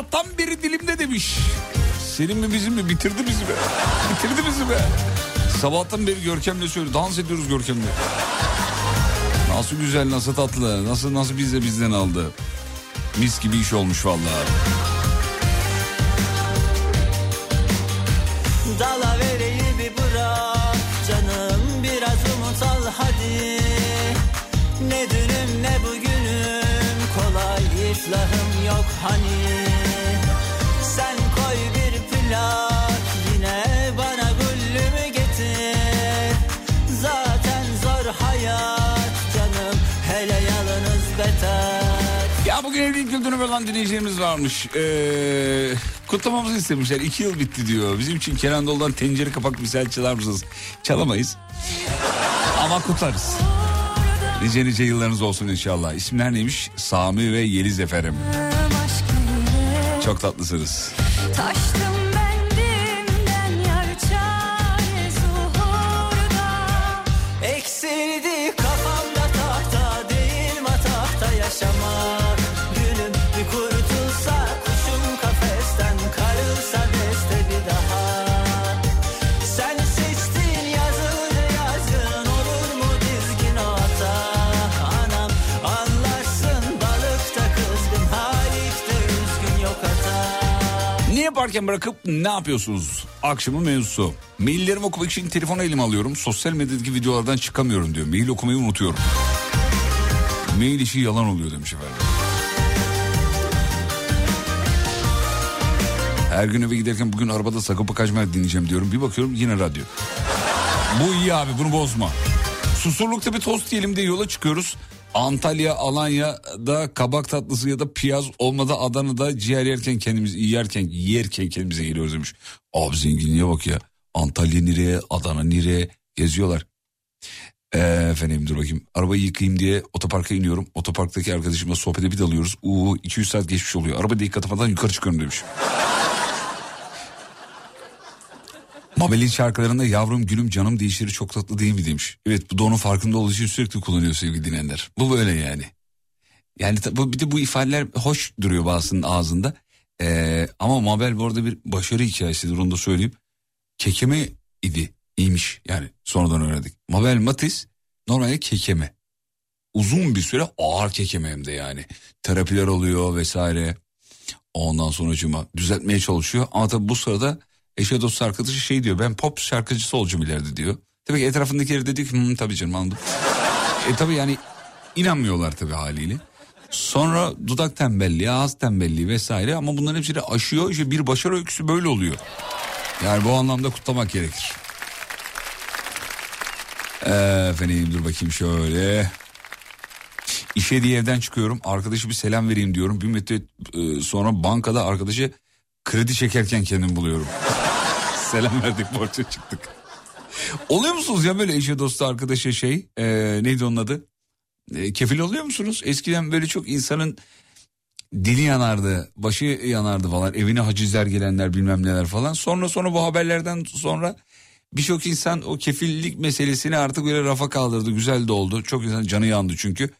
Sabahtan beri dilimde demiş. Senin mi bizim mi bitirdi bizi be. Bitirdi bizi be. Sabahtan beri Görkem'le söylüyor. Dans ediyoruz Görkem'le. Nasıl güzel, nasıl tatlı, nasıl nasıl bize bizden aldı. Mis gibi iş olmuş vallahi.
Canım biraz umut hadi Ne dünüm ne bugünüm kolay iflahım yok hani
Yıl dönümü olan dinleyicilerimiz varmış. Ee, kutlamamızı istemişler. İki yıl bitti diyor. Bizim için Kenan Doğulu'dan tencere kapak misal çalar mısınız? Çalamayız. Ama kutlarız. Nice nice yıllarınız olsun inşallah. İsimler neymiş? Sami ve Yeliz efendim. Çok tatlısınız.
Taştım
yaparken bırakıp ne yapıyorsunuz? Akşamın mevzusu. Maillerimi okumak için telefonu elime alıyorum. Sosyal medyadaki videolardan çıkamıyorum diyor. Mail okumayı unutuyorum. Mail işi yalan oluyor demiş efendim. Her gün eve giderken bugün arabada Sagopa Kajmer dinleyeceğim diyorum. Bir bakıyorum yine radyo. Bu iyi abi bunu bozma. Susurlukta bir tost yiyelim diye yola çıkıyoruz. Antalya, Alanya'da kabak tatlısı ya da piyaz olmadı Adana'da ciğer yerken kendimiz yerken yerken kendimize geliyoruz demiş. Abi zenginliğe bak ya. Antalya nereye, Adana nereye geziyorlar. Ee, efendim dur bakayım. Arabayı yıkayayım diye otoparka iniyorum. Otoparktaki arkadaşımla sohbete bir dalıyoruz. Uuu 200 saat geçmiş oluyor. Araba ilk atamadan yukarı çıkıyorum demiş. Mabel'in şarkılarında yavrum gülüm canım değişiri çok tatlı değil mi demiş. Evet bu da onun farkında olduğu için sürekli kullanıyor sevgili dinleyenler. Bu böyle yani. Yani bu, bir de bu ifadeler hoş duruyor bazısının ağzında. Ee, ama Mabel bu arada bir başarı hikayesidir onu da söyleyeyim. Kekeme idi iyiymiş yani sonradan öğrendik. Mabel Matiz normalde kekeme. Uzun bir süre ağır kekeme hem de yani. Terapiler oluyor vesaire. Ondan sonra cuma düzeltmeye çalışıyor. Ama tabii bu sırada eşe dost arkadaşı şey diyor. Ben pop şarkıcısı olacağım ileride diyor. Tabii ki etrafındakileri de ki "Hı, tabii canım anladım. e tabii yani inanmıyorlar tabii haliyle. Sonra dudak tembelliği, ağız tembelliği vesaire ama bunların hepsini aşıyor. İşte bir başarı öyküsü böyle oluyor. Yani bu anlamda kutlamak gerekir. Efendim dur bakayım şöyle. İşe diye evden çıkıyorum. Arkadaşı bir selam vereyim diyorum. Bir müddet e, sonra bankada arkadaşı kredi çekerken kendimi buluyorum. selam verdik borça çıktık. Oluyor musunuz ya böyle eşe dostu arkadaşa şey e, neydi onun adı? E, kefil oluyor musunuz? Eskiden böyle çok insanın dili yanardı, başı yanardı falan. Evine hacizler gelenler bilmem neler falan. Sonra sonra bu haberlerden sonra birçok insan o kefillik meselesini artık böyle rafa kaldırdı. Güzel de oldu. Çok insan canı yandı çünkü.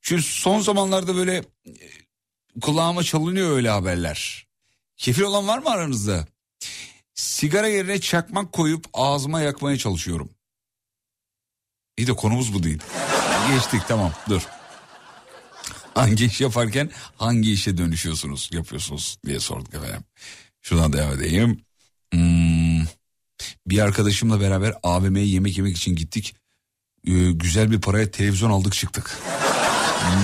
Şu son zamanlarda böyle e, kulağıma çalınıyor öyle haberler. Kefil olan var mı aranızda? Sigara yerine çakmak koyup ağzıma yakmaya çalışıyorum. İyi de konumuz bu değil. Geçtik tamam dur. Hangi iş yaparken hangi işe dönüşüyorsunuz yapıyorsunuz diye sorduk efendim. Şuradan devam edeyim. Hmm, bir arkadaşımla beraber AVM'ye yemek yemek için gittik. Ee, güzel bir paraya televizyon aldık çıktık.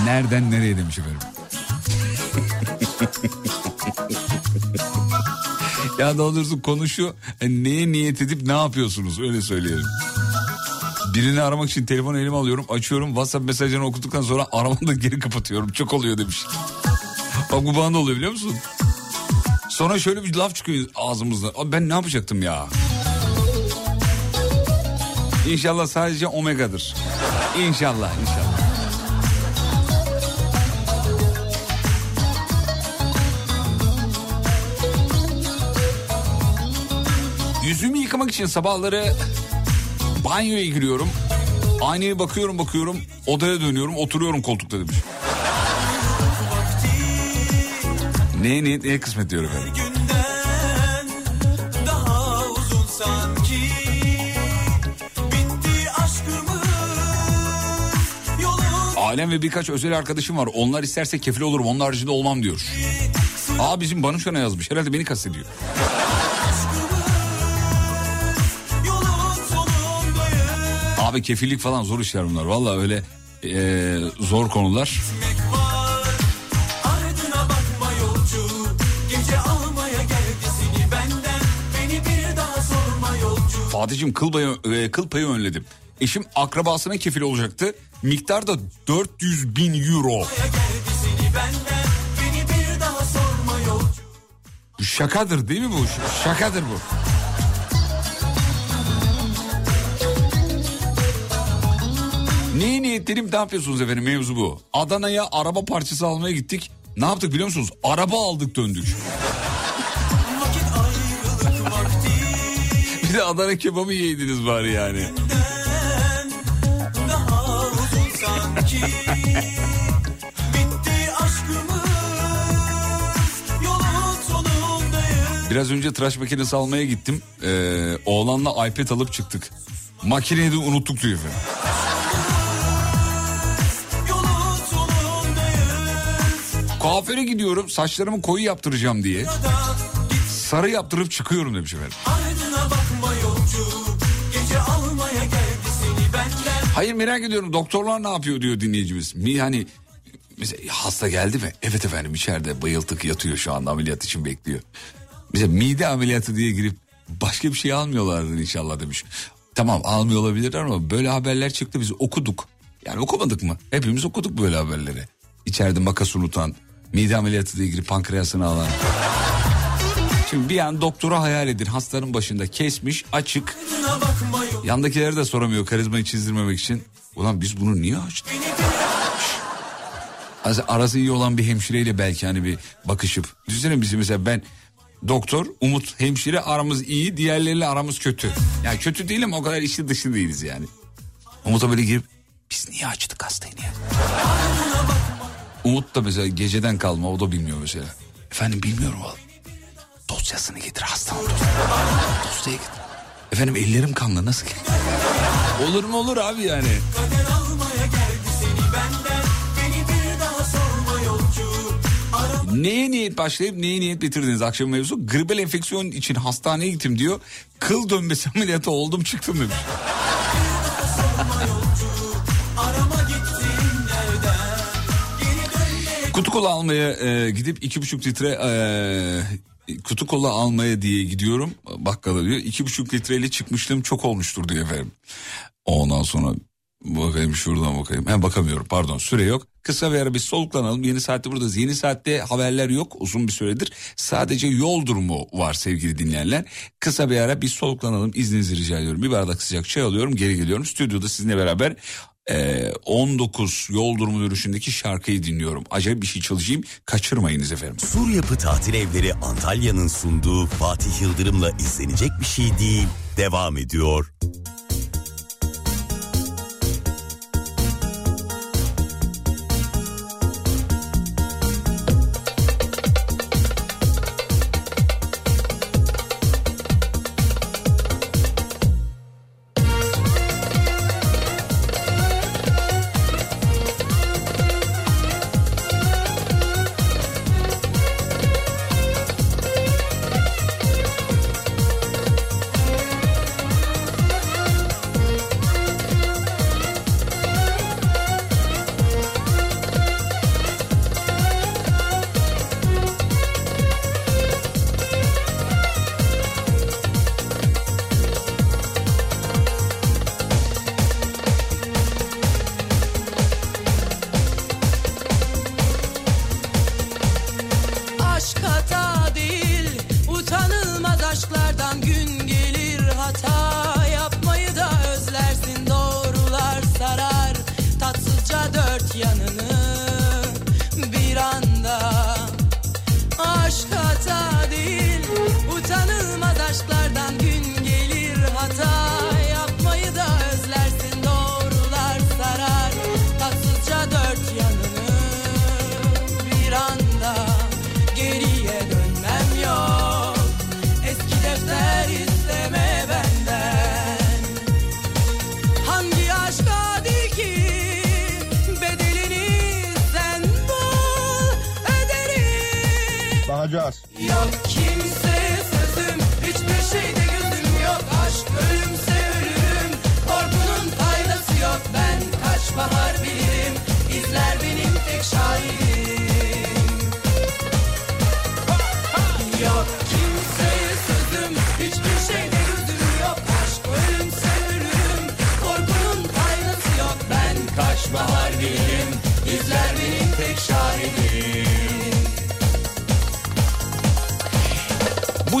Nereden nereye demiş efendim. Ya daha doğrusu konu e, neye niyet edip ne yapıyorsunuz öyle söyleyelim. Birini aramak için telefonu elime alıyorum açıyorum WhatsApp mesajlarını okuduktan sonra aramanı da geri kapatıyorum çok oluyor demiş. Bak bu bana oluyor biliyor musun? Sonra şöyle bir laf çıkıyor ağzımızda. Ben ne yapacaktım ya? İnşallah sadece omega'dır. İnşallah inşallah. Yüzümü yıkamak için sabahları banyoya giriyorum. Aynaya bakıyorum bakıyorum odaya dönüyorum oturuyorum koltukta demiş. Ne ne ne kısmet diyor efendim. Ailem ve birkaç özel arkadaşım var. Onlar isterse kefil olurum. Onun haricinde olmam diyor. Aa bizim Banuşan'a yazmış. Herhalde beni kastediyor. Abi kefillik falan zor işler bunlar. Valla öyle e, zor konular. Fatih'im kıl payı, e, kıl payı önledim. Eşim akrabasına kefil olacaktı. Miktar da 400 bin euro. Şakadır değil mi bu? Şakadır bu. Neyi niyetlerim ne yapıyorsunuz efendim mevzu bu. Adana'ya araba parçası almaya gittik. Ne yaptık biliyor musunuz? Araba aldık döndük. Bir de Adana kebabı yediniz bari yani. Biraz önce tıraş makinesi almaya gittim. Ee, oğlanla iPad alıp çıktık. Makineyi de unuttuk diyor efendim. Kuaföre gidiyorum saçlarımı koyu yaptıracağım diye. Sarı yaptırıp çıkıyorum demiş efendim. Hayır merak ediyorum doktorlar ne yapıyor diyor dinleyicimiz. Mi hani mesela hasta geldi mi? Evet efendim içeride bayıltık yatıyor şu anda ameliyat için bekliyor. Mesela mide ameliyatı diye girip başka bir şey almıyorlardır inşallah demiş. Tamam almıyor olabilir ama böyle haberler çıktı biz okuduk. Yani okumadık mı? Hepimiz okuduk böyle haberleri. İçeride makas unutan, mide ameliyatı diye girip pankreasını alan. Şimdi bir an doktora hayal edin hastanın başında kesmiş açık. Yandakileri de soramıyor karizmayı çizdirmemek için. Ulan biz bunu niye açtık? Arası iyi olan bir hemşireyle belki hani bir bakışıp. Düşünsene bizi mesela ben doktor, Umut hemşire aramız iyi, diğerleriyle aramız kötü. Yani kötü değil ama o kadar içli dışı değiliz yani. Umut'a böyle girip biz niye açtık hastayı niye? Umut da mesela geceden kalma o da bilmiyor mesela. Efendim bilmiyorum oğlum. Dosyasını getir hastanın dosyasını. Dosyayı getir. Efendim ellerim kanlı nasıl? olur mu olur abi yani. Neye niyet başlayıp neye niyet bitirdiniz akşam mevzu? Gribel enfeksiyon için hastaneye gittim diyor. Kıl dönmesi ameliyatı oldum çıktım demiş. Kutu kola almaya e, gidip iki buçuk litre e, kutu kola almaya diye gidiyorum bakkala diyor. İki buçuk litreyle çıkmışlığım çok olmuştur diyor efendim. Ondan sonra bakayım şuradan bakayım. Hem bakamıyorum pardon süre yok. Kısa bir ara bir soluklanalım. Yeni saatte buradayız. Yeni saatte haberler yok uzun bir süredir. Sadece yol durumu var sevgili dinleyenler. Kısa bir ara bir soluklanalım. İzninizi rica ediyorum. Bir bardak sıcak çay alıyorum geri geliyorum. Stüdyoda sizinle beraber e, 19 yol durumu dönüşündeki şarkıyı dinliyorum. Acayip bir şey çalışayım. Kaçırmayınız efendim.
Sur Yapı Tatil Evleri Antalya'nın sunduğu Fatih Yıldırım'la izlenecek bir şey değil. Devam ediyor.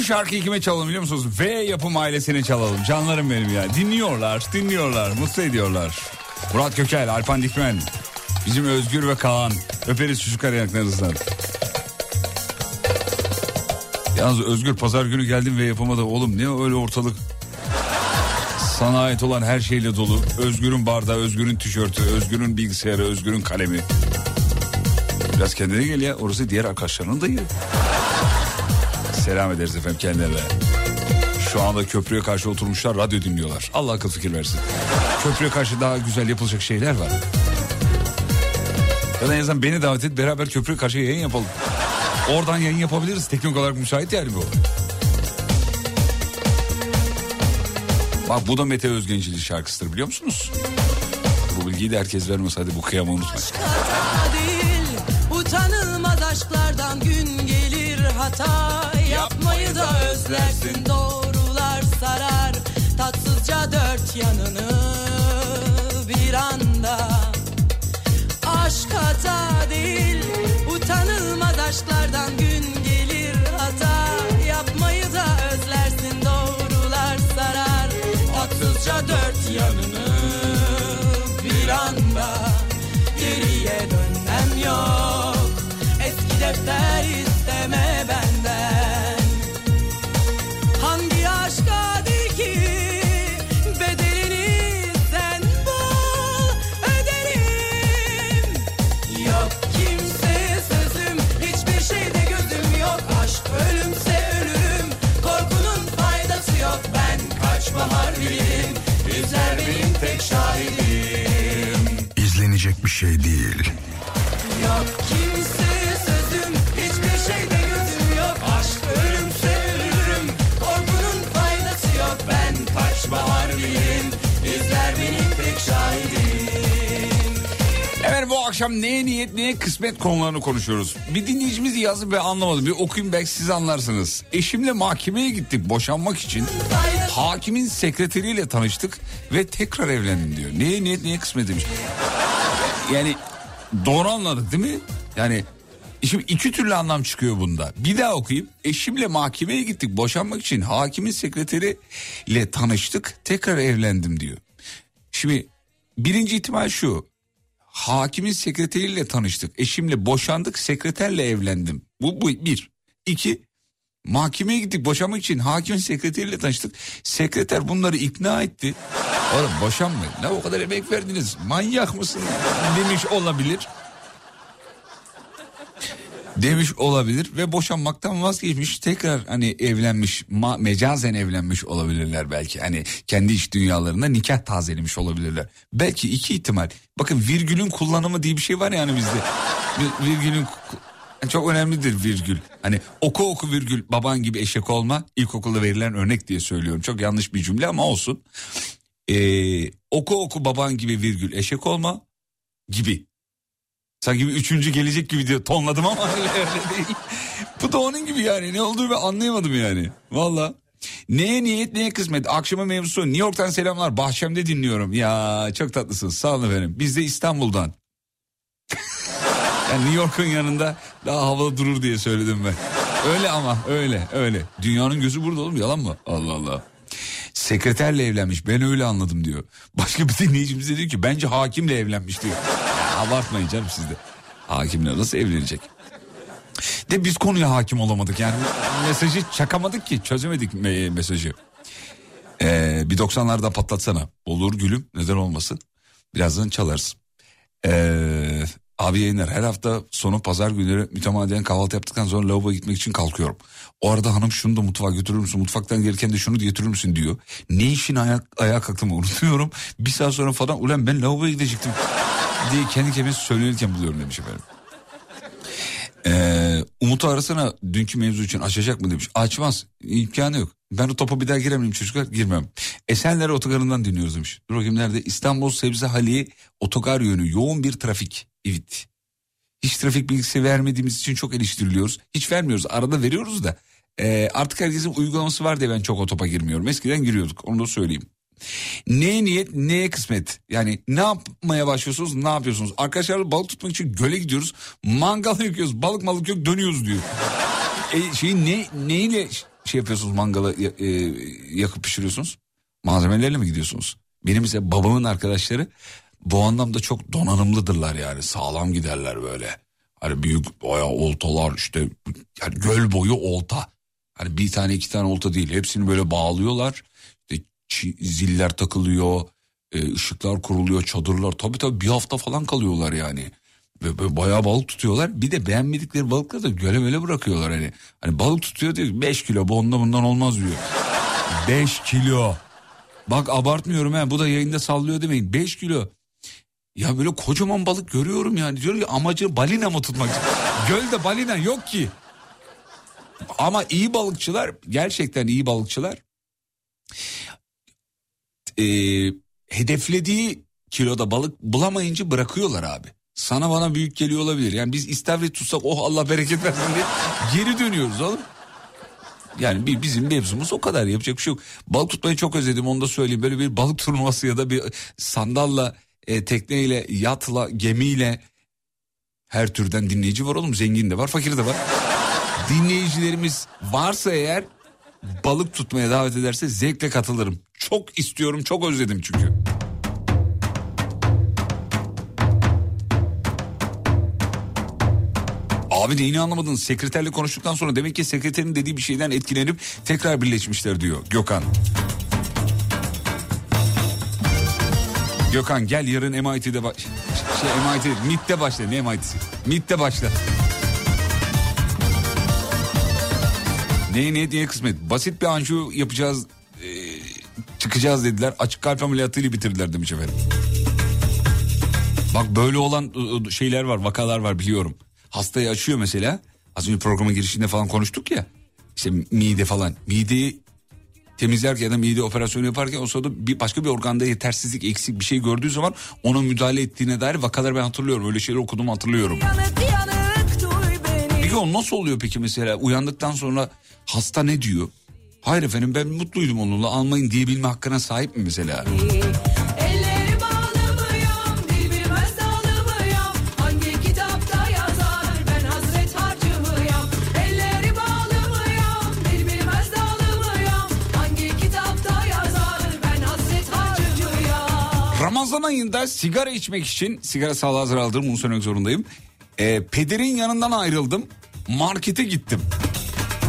Bu şarkıyı kime çalalım biliyor musunuz? V yapım ailesine çalalım. Canlarım benim ya. Dinliyorlar, dinliyorlar, mutlu ediyorlar. Murat Kökel, Alpan Dikmen. Bizim Özgür ve Kaan. Öperiz çocuk yanaklarınızdan. Yalnız Özgür pazar günü geldim ve yapamadı. Oğlum ne öyle ortalık sana ait olan her şeyle dolu. Özgür'ün bardağı, Özgür'ün tişörtü, Özgür'ün bilgisayarı, Özgür'ün kalemi. Biraz kendine gel ya. Orası diğer arkadaşlarının da yeri. Selam ederiz efendim kendilerine. Şu anda köprüye karşı oturmuşlar radyo dinliyorlar. Allah akıl fikir versin. Köprüye karşı daha güzel yapılacak şeyler var. Ya da en azından beni davet et beraber köprüye karşı yayın yapalım. Oradan yayın yapabiliriz. Teknik olarak müsait yani bu. Bak bu da Mete Özgencil'in şarkısıdır biliyor musunuz? Bu bilgiyi de herkes vermez hadi bu kıyamı unutmayın.
değil Utanılmaz aşklardan gün gelir hata da özlersin. Doğrular sarar Tatsızca dört yanını bir anda. Aşk hata değil Utanılmaz aşklardan gün gelir hata. Yapmayı da özlersin doğrular sarar Tatsızca dört yanını bir anda. Geriye dönmem yok Eski defter
akşam neye niyet neye kısmet konularını konuşuyoruz. Bir dinleyicimiz yazdı ve anlamadım. Bir okuyayım belki siz anlarsınız. Eşimle mahkemeye gittik boşanmak için. Hakimin sekreteriyle tanıştık ve tekrar evlendim diyor. Neye niyet neye kısmet demiş. Yani doğru anladık değil mi? Yani şimdi iki türlü anlam çıkıyor bunda. Bir daha okuyayım. Eşimle mahkemeye gittik boşanmak için hakimin sekreteriyle tanıştık tekrar evlendim diyor. Şimdi birinci ihtimal şu. Hakimin sekreteriyle tanıştık. Eşimle boşandık sekreterle evlendim. Bu, bu bir. İki. Mahkemeye gittik boşanmak için hakimin sekreteriyle tanıştık. Sekreter bunları ikna etti. Oğlum boşanmayın. Ne o kadar emek verdiniz. Manyak mısın? Demiş olabilir. Demiş olabilir ve boşanmaktan vazgeçmiş tekrar hani evlenmiş ma- mecazen evlenmiş olabilirler belki. Hani kendi iç dünyalarında nikah tazelemiş olabilirler. Belki iki ihtimal. Bakın virgülün kullanımı diye bir şey var yani bizde. Virgülün çok önemlidir virgül. Hani oku oku virgül baban gibi eşek olma ilkokulda verilen örnek diye söylüyorum. Çok yanlış bir cümle ama olsun. Ee, oku oku baban gibi virgül eşek olma gibi Sanki bir üçüncü gelecek gibi diyor tonladım ama öyle, öyle değil. Bu da onun gibi yani ne olduğunu ben anlayamadım yani. Valla. Neye niyet neye kısmet akşama mevzusu New York'tan selamlar bahçemde dinliyorum. Ya çok tatlısınız sağ olun efendim. Biz de İstanbul'dan. yani New York'un yanında daha havalı durur diye söyledim ben. Öyle ama öyle öyle. Dünyanın gözü burada oğlum yalan mı? Allah Allah. Sekreterle evlenmiş ben öyle anladım diyor. Başka bir dinleyicimiz de diyor ki bence hakimle evlenmiş diyor. Abartmayın canım siz de. Hakimle nasıl evlenecek? De biz konuya hakim olamadık yani mesajı çakamadık ki çözemedik me- mesajı. Ee, bir 90'larda patlatsana. Olur gülüm neden olmasın. Birazdan çalarız. Ee, abi yayınlar her hafta sonu pazar günleri mütemadiyen kahvaltı yaptıktan sonra lavaboya gitmek için kalkıyorum. O arada hanım şunu da mutfağa götürür müsün? Mutfaktan gelirken de şunu da götürür müsün diyor. Ne işin ayak, ayağa kalktığımı unutuyorum. Bir saat sonra falan ulan ben lavaboya gidecektim diye kendi kendime söylenirken buluyorum demiş efendim. Ee, Umut'u arasana dünkü mevzu için açacak mı demiş. Açmaz. İmkanı yok. Ben o topa bir daha giremeyim çocuklar. Girmem. Esenler otogarından dinliyoruz demiş. Dur bakayım nerede? İstanbul Sebze Haliye otogar yönü. Yoğun bir trafik. Evet. Hiç trafik bilgisi vermediğimiz için çok eleştiriliyoruz. Hiç vermiyoruz. Arada veriyoruz da. Ee, artık herkesin uygulaması var diye ben çok o topa girmiyorum. Eskiden giriyorduk. Onu da söyleyeyim. Neye niyet neye kısmet? Yani ne yapmaya başlıyorsunuz ne yapıyorsunuz? Arkadaşlarla balık tutmak için göle gidiyoruz mangal yakıyoruz balık malık yok dönüyoruz diyor. E, şeyi ne neyle şey yapıyorsunuz mangalı e, yakıp pişiriyorsunuz? Malzemelerle mi gidiyorsunuz? Benim ise babamın arkadaşları bu anlamda çok donanımlıdırlar yani. Sağlam giderler böyle. Hani büyük bayağı oltalar işte yani göl boyu olta. Hani bir tane iki tane olta değil. Hepsini böyle bağlıyorlar ziller takılıyor, e, ışıklar kuruluyor, çadırlar. Tabii tabii bir hafta falan kalıyorlar yani. Ve böyle bayağı balık tutuyorlar. Bir de beğenmedikleri balıkları da göle böyle bırakıyorlar hani. Hani balık tutuyor diyor 5 kilo bu ondan bundan olmaz diyor. 5 kilo. Bak abartmıyorum ha bu da yayında sallıyor demeyin 5 kilo. Ya böyle kocaman balık görüyorum yani. Diyor ki amacı balina mı tutmak? Gölde balina yok ki. Ama iyi balıkçılar gerçekten iyi balıkçılar e, hedeflediği kiloda balık bulamayınca bırakıyorlar abi. Sana bana büyük geliyor olabilir. Yani biz istavrit tutsak oh Allah bereket versin diye geri dönüyoruz oğlum. Yani bizim mevzumuz o kadar yapacak bir şey yok. Balık tutmayı çok özledim onu da söyleyeyim. Böyle bir balık turnuvası ya da bir sandalla, e, tekneyle, yatla, gemiyle her türden dinleyici var oğlum. Zengin de var, fakir de var. Dinleyicilerimiz varsa eğer balık tutmaya davet ederse zevkle katılırım. Çok istiyorum, çok özledim çünkü. Abi neyini anlamadın? Sekreterle konuştuktan sonra demek ki sekreterin dediği bir şeyden etkilenip tekrar birleşmişler diyor Gökhan. Gökhan gel yarın MIT'de baş... Şey MIT, MIT'te başla. Ne MIT'si? MIT'te başla. Neye niyet niye kısmet? Basit bir anjiyo yapacağız, çıkacağız dediler. Açık kalp ameliyatıyla bitirdiler demiş efendim. Bak böyle olan şeyler var, vakalar var biliyorum. Hastayı açıyor mesela. Az önce programın girişinde falan konuştuk ya. İşte mide falan. Mideyi temizlerken ya da mide operasyonu yaparken o sırada bir başka bir organda yetersizlik, eksik bir şey gördüğü zaman ona müdahale ettiğine dair vakaları ben hatırlıyorum. Öyle şeyler okudum hatırlıyorum.
Yanık yanık
Peki o nasıl oluyor peki mesela uyandıktan sonra hasta ne diyor? Hayır efendim ben mutluydum onunla almayın diyebilme hakkına sahip mi mesela? Ramazan ayında sigara içmek için sigara sağlığa zararlıdır bunu söylemek zorundayım. Ee, pederin yanından ayrıldım markete gittim.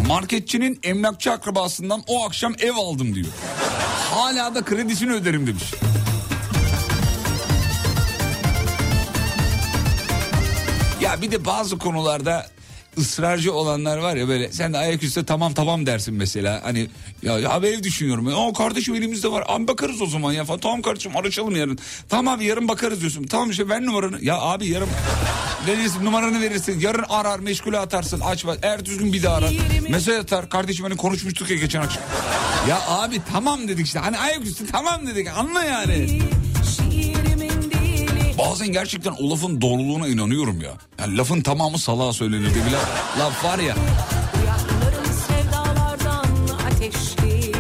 Marketçinin emlakçı akrabasından o akşam ev aldım diyor. Hala da kredisini öderim demiş. Ya bir de bazı konularda ısrarcı olanlar var ya böyle sen de ayaküstü tamam tamam dersin mesela. Hani ya, ya ev düşünüyorum. "Aa, kardeşim elimizde var. Abi bakarız o zaman ya. falan. Tamam kardeşim araşalım yarın. Tamam abi yarın bakarız diyorsun. Tamam işte ver numaranı. Ya abi yarın verirsin numaranı verirsin. Yarın arar meşgule atarsın. Açma ertesi gün bir daha arar. Mesaj atar. Kardeşim hani konuşmuştuk ya geçen akşam. Ya abi tamam dedik işte. Hani ayaküstü tamam dedik. Anla yani Bazen gerçekten o lafın doğruluğuna inanıyorum ya. Yani lafın tamamı salağa söylenir diye bir laf, laf var ya.
Ateşli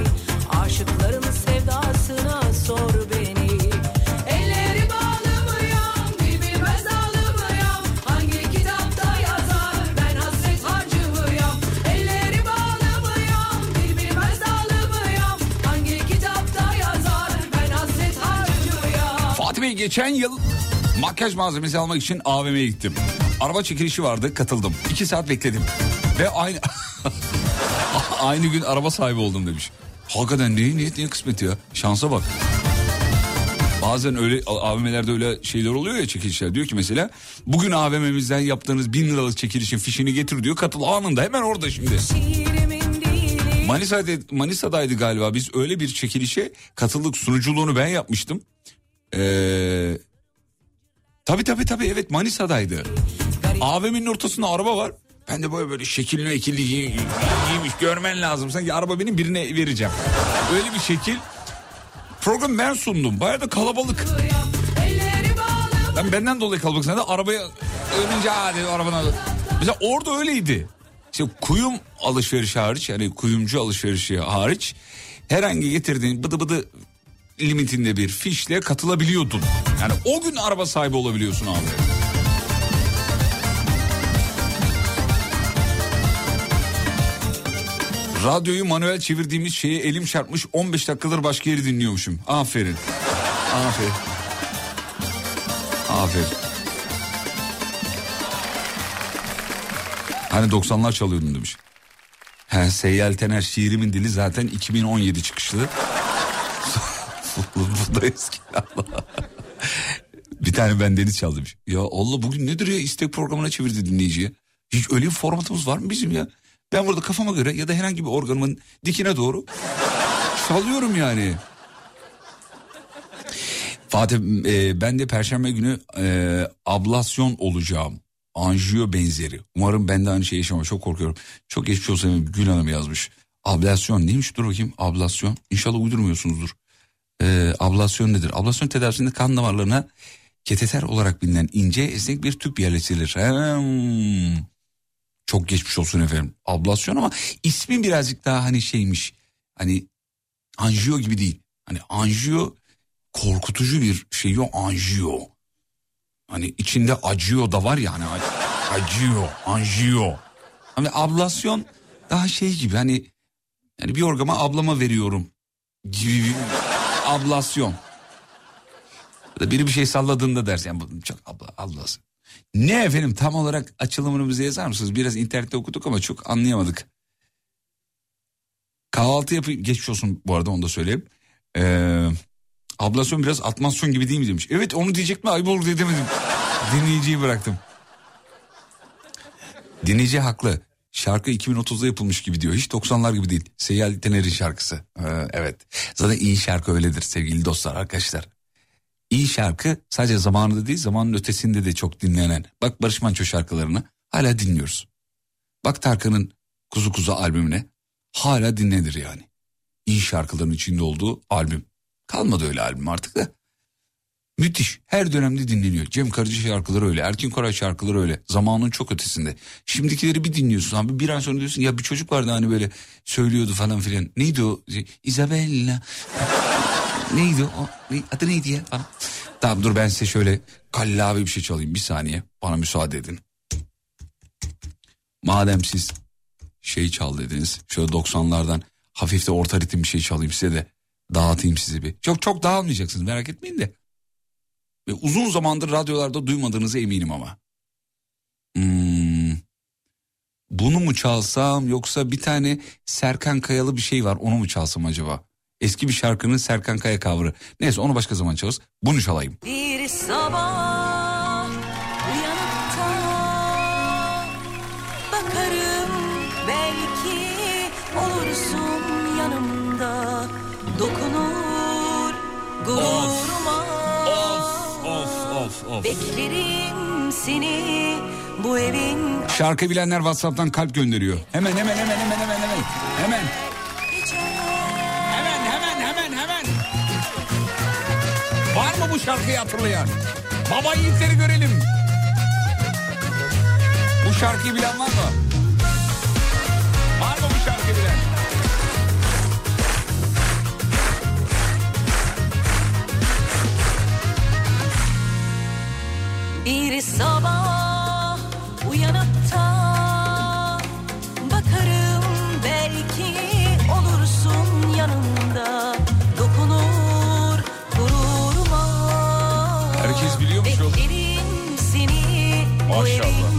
Bey geçen yıl makyaj malzemesi almak için AVM'ye gittim. Araba çekilişi vardı katıldım. İki saat bekledim. Ve aynı aynı gün araba sahibi oldum demiş. Hakikaten neye niyet niye kısmet ya. Şansa bak. Bazen öyle AVM'lerde öyle şeyler oluyor ya çekilişler. Diyor ki mesela bugün AVM'mizden yaptığınız bin liralık çekilişin fişini getir diyor. Katıl anında hemen orada şimdi. Manisa'da, Manisa'daydı galiba biz öyle bir çekilişe katıldık sunuculuğunu ben yapmıştım. Ee, tabii tabii tabii evet Manisa'daydı. AVM'nin ortasında araba var. Ben de böyle böyle şekilli ekilli giy- giymiş görmen lazım. Sanki araba benim birine vereceğim. Öyle bir şekil. Program ben sundum. Bayağı da kalabalık. Ben benden dolayı kalabalık. Sen de arabaya önce hadi arabanı al. Mesela orada öyleydi. İşte kuyum alışverişi hariç yani kuyumcu alışverişi hariç herhangi getirdiğin bıdı bıdı limitinde bir fişle katılabiliyordun. Yani o gün araba sahibi olabiliyorsun abi. Radyoyu manuel çevirdiğimiz şeye elim çarpmış 15 dakikadır başka yeri dinliyormuşum. Aferin. Aferin. Aferin. Hani 90'lar çalıyordun demiş. He, Seyyal Tener şiirimin dili zaten 2017 çıkışlı. Da eski. bir tane ben Deniz çaldı demiş. Ya Allah bugün nedir ya istek programına çevirdi dinleyiciye. Hiç öyle bir formatımız var mı bizim ya? Ben burada kafama göre ya da herhangi bir organımın dikine doğru çalıyorum yani. Fatih e, ben de perşembe günü e, ablasyon olacağım. Anjiyo benzeri. Umarım ben de aynı şeyi yaşamam. Çok korkuyorum. Çok geçmiş olsun Gül Hanım yazmış. Ablasyon neymiş dur bakayım ablasyon. İnşallah uydurmuyorsunuzdur. E, ablasyon nedir? Ablasyon tedavisinde kan damarlarına keteter olarak bilinen ince esnek bir tüp yerleştirilir. Hmm. Çok geçmiş olsun efendim. Ablasyon ama ismi birazcık daha hani şeymiş. Hani anjiyo gibi değil. Hani anjiyo korkutucu bir şey yok anjiyo. Hani içinde acıyor da var ya hani ac- acıyor, anjiyo. Hani ablasyon daha şey gibi hani yani bir orgama ablama veriyorum gibi bir ablasyon. Ya da Biri bir şey salladığında dersin yani çok abla, ablası. Ne efendim tam olarak açılımını bize yazar mısınız? Biraz internette okuduk ama çok anlayamadık. Kahvaltı yapayım. Geçmiş olsun bu arada onu da söyleyeyim. Ee, ablasyon biraz atmasyon gibi değil mi demiş. Evet onu diyecek mi ayıp olur diye demedim. Dinleyiciyi bıraktım. Dinleyici haklı. Şarkı 2030'da yapılmış gibi diyor. Hiç 90'lar gibi değil. Seyyal Tener'in şarkısı. Ee, evet. Zaten iyi şarkı öyledir sevgili dostlar arkadaşlar. İyi şarkı sadece zamanında değil zamanın ötesinde de çok dinlenen. Bak Barış Manço şarkılarını hala dinliyoruz. Bak Tarkan'ın Kuzu Kuzu albümüne hala dinlenir yani. İyi şarkıların içinde olduğu albüm. Kalmadı öyle albüm artık da. Müthiş. Her dönemde dinleniyor. Cem Karaca şarkıları öyle. Erkin Koray şarkıları öyle. Zamanın çok ötesinde. Şimdikileri bir dinliyorsun abi. Bir ay sonra diyorsun ya bir çocuk vardı hani böyle söylüyordu falan filan. Neydi o? Isabella. neydi o? Adı neydi ya? Falan. Tamam dur ben size şöyle kallavi bir şey çalayım. Bir saniye. Bana müsaade edin. Madem siz şey çal dediniz. Şöyle 90'lardan hafif de orta ritim bir şey çalayım size de. Dağıtayım sizi bir. Çok çok dağılmayacaksınız merak etmeyin de. Ve uzun zamandır radyolarda duymadığınızı eminim ama. Hmm. Bunu mu çalsam yoksa bir tane Serkan Kayalı bir şey var onu mu çalsam acaba? Eski bir şarkının Serkan Kaya cover'ı. Neyse onu başka zaman çalarız. Bunu çalayım.
Bir sabah
Of.
Beklerim seni bu evin
Şarkı bilenler WhatsApp'tan kalp gönderiyor. Hemen hemen hemen hemen hemen hemen. Hemen. Hemen hemen hemen hemen. Var mı bu şarkıyı hatırlayan? Baba yiğitleri görelim. Bu şarkıyı bilen var mı? Var mı bu şarkıyı bilen?
Bir sabah uyanıp da bakarım belki olursun yanımda dokunur gururuma.
Herkes biliyormuş oğlum.
Beklerim seni
Maşallah,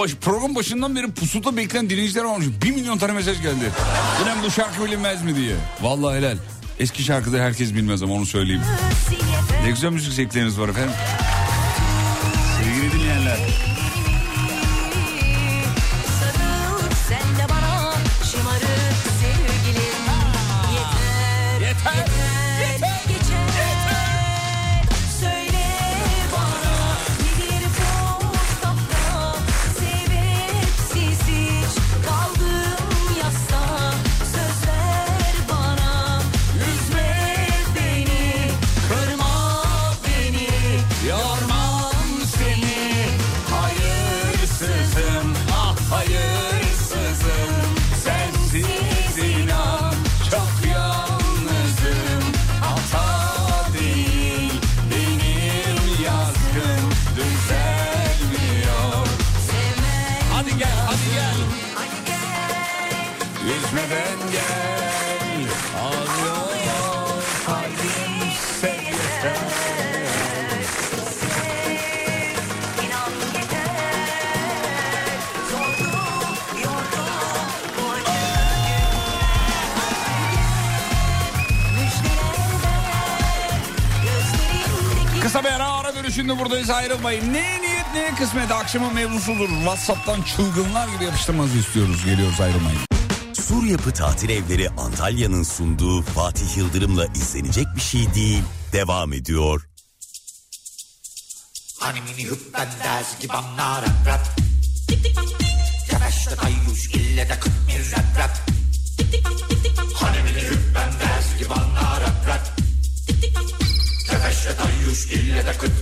baş, program başından beri pusuda bekleyen dinleyiciler olmuş. Bir milyon tane mesaj geldi. Ulan bu şarkı bilinmez mi diye. Vallahi helal. Eski şarkıları herkes bilmez ama onu söyleyeyim. Ne güzel müzik zevkleriniz var efendim. kesmedi akşamın mevzusudur. Whatsapp'tan çılgınlar gibi yapıştırmanızı istiyoruz. Geliyoruz ayrılmayın.
Sur Yapı Tatil Evleri Antalya'nın sunduğu Fatih Yıldırım'la izlenecek bir şey değil. Devam ediyor.
Hani mini hüppen dersi gibi anlar rap rap. Tayyuş ille de kıtmir rap rap. Hani mini hüppen dersi gibi anlar rap rap. Yavaş tayyuş ille de
kıtmir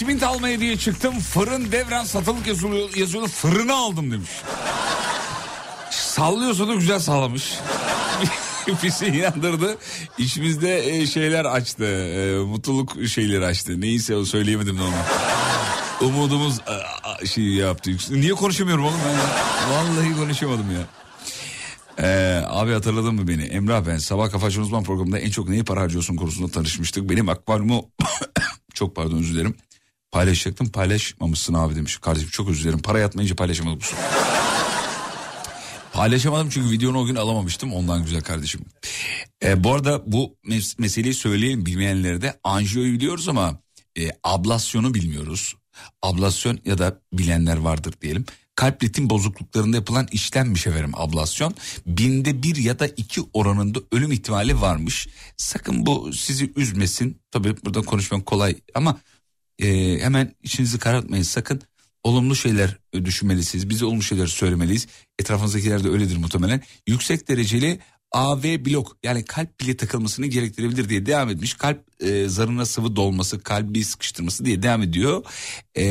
simit almaya diye çıktım. Fırın devren satılık yazılıyor, yazıyordu. Fırını aldım demiş. Sallıyorsa da güzel sallamış. Bizi inandırdı. İçimizde e, şeyler açtı. E, mutluluk şeyleri açtı. Neyse o söyleyemedim de onu. Umudumuz e, şey yaptı. Niye konuşamıyorum oğlum ben? Vallahi konuşamadım ya. Ee, abi hatırladın mı beni? Emrah ben sabah kafa Açan uzman programında en çok neyi para harcıyorsun konusunda tanışmıştık. Benim akvaryumu çok pardon özür dilerim. Paylaşacaktım paylaşmamışsın abi demiş. Kardeşim çok özür dilerim para yatmayınca paylaşamadım. bu sefer. Paylaşamadım çünkü videonu o gün alamamıştım ondan güzel kardeşim. Ee, bu arada bu mes- meseleyi söyleyelim bilmeyenlere de anjiyoyu biliyoruz ama e, ablasyonu bilmiyoruz. Ablasyon ya da bilenler vardır diyelim. Kalp ritim bozukluklarında yapılan işlemmiş efendim ablasyon. Binde bir ya da iki oranında ölüm ihtimali varmış. Sakın bu sizi üzmesin. Tabii burada konuşmak kolay ama e, hemen içinizi karartmayın sakın. Olumlu şeyler düşünmelisiniz. Bize olumlu şeyler söylemeliyiz. Etrafınızdakiler de öyledir muhtemelen. Yüksek dereceli AV blok yani kalp bile takılmasını gerektirebilir diye devam etmiş. Kalp e, zarına sıvı dolması, kalbi sıkıştırması diye devam ediyor. E,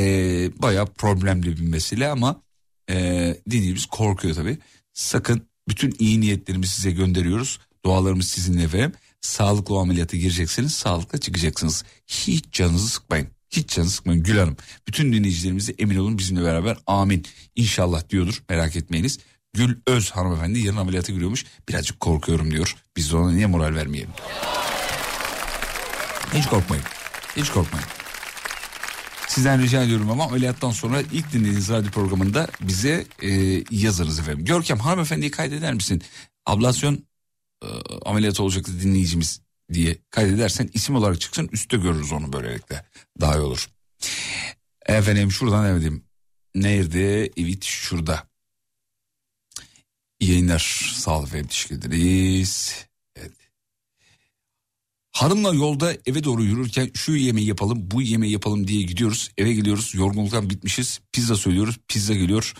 bayağı problemli bir mesele ama e, dinleyicimiz korkuyor tabii. Sakın bütün iyi niyetlerimizi size gönderiyoruz. Dualarımız sizinle efendim. Sağlıklı o ameliyata gireceksiniz, sağlıkla çıkacaksınız. Hiç canınızı sıkmayın. Hiç canınızı sıkmayın Gül Hanım. Bütün dinleyicilerimize emin olun bizimle beraber amin. İnşallah diyordur merak etmeyiniz. Gül Öz hanımefendi yarın ameliyata giriyormuş. Birazcık korkuyorum diyor. Biz de ona niye moral vermeyelim? Hiç korkmayın. Hiç korkmayın. Sizden rica ediyorum ama ameliyattan sonra ilk dinlediğiniz radyo programında bize e, yazınız efendim. Görkem hanımefendiyi kaydeder misin? Ablasyon e, ameliyatı olacaktı dinleyicimiz diye kaydedersen isim olarak çıksın üstte görürüz onu böylelikle. Daha iyi olur. Efendim şuradan diyeyim? Nerede? Evet şurada. İyi yayınlar. Sağ olun efendim. Teşekkür ederiz. Evet. Hanımla yolda eve doğru yürürken şu yemeği yapalım bu yemeği yapalım diye gidiyoruz. Eve geliyoruz yorgunluktan bitmişiz. Pizza söylüyoruz pizza geliyor.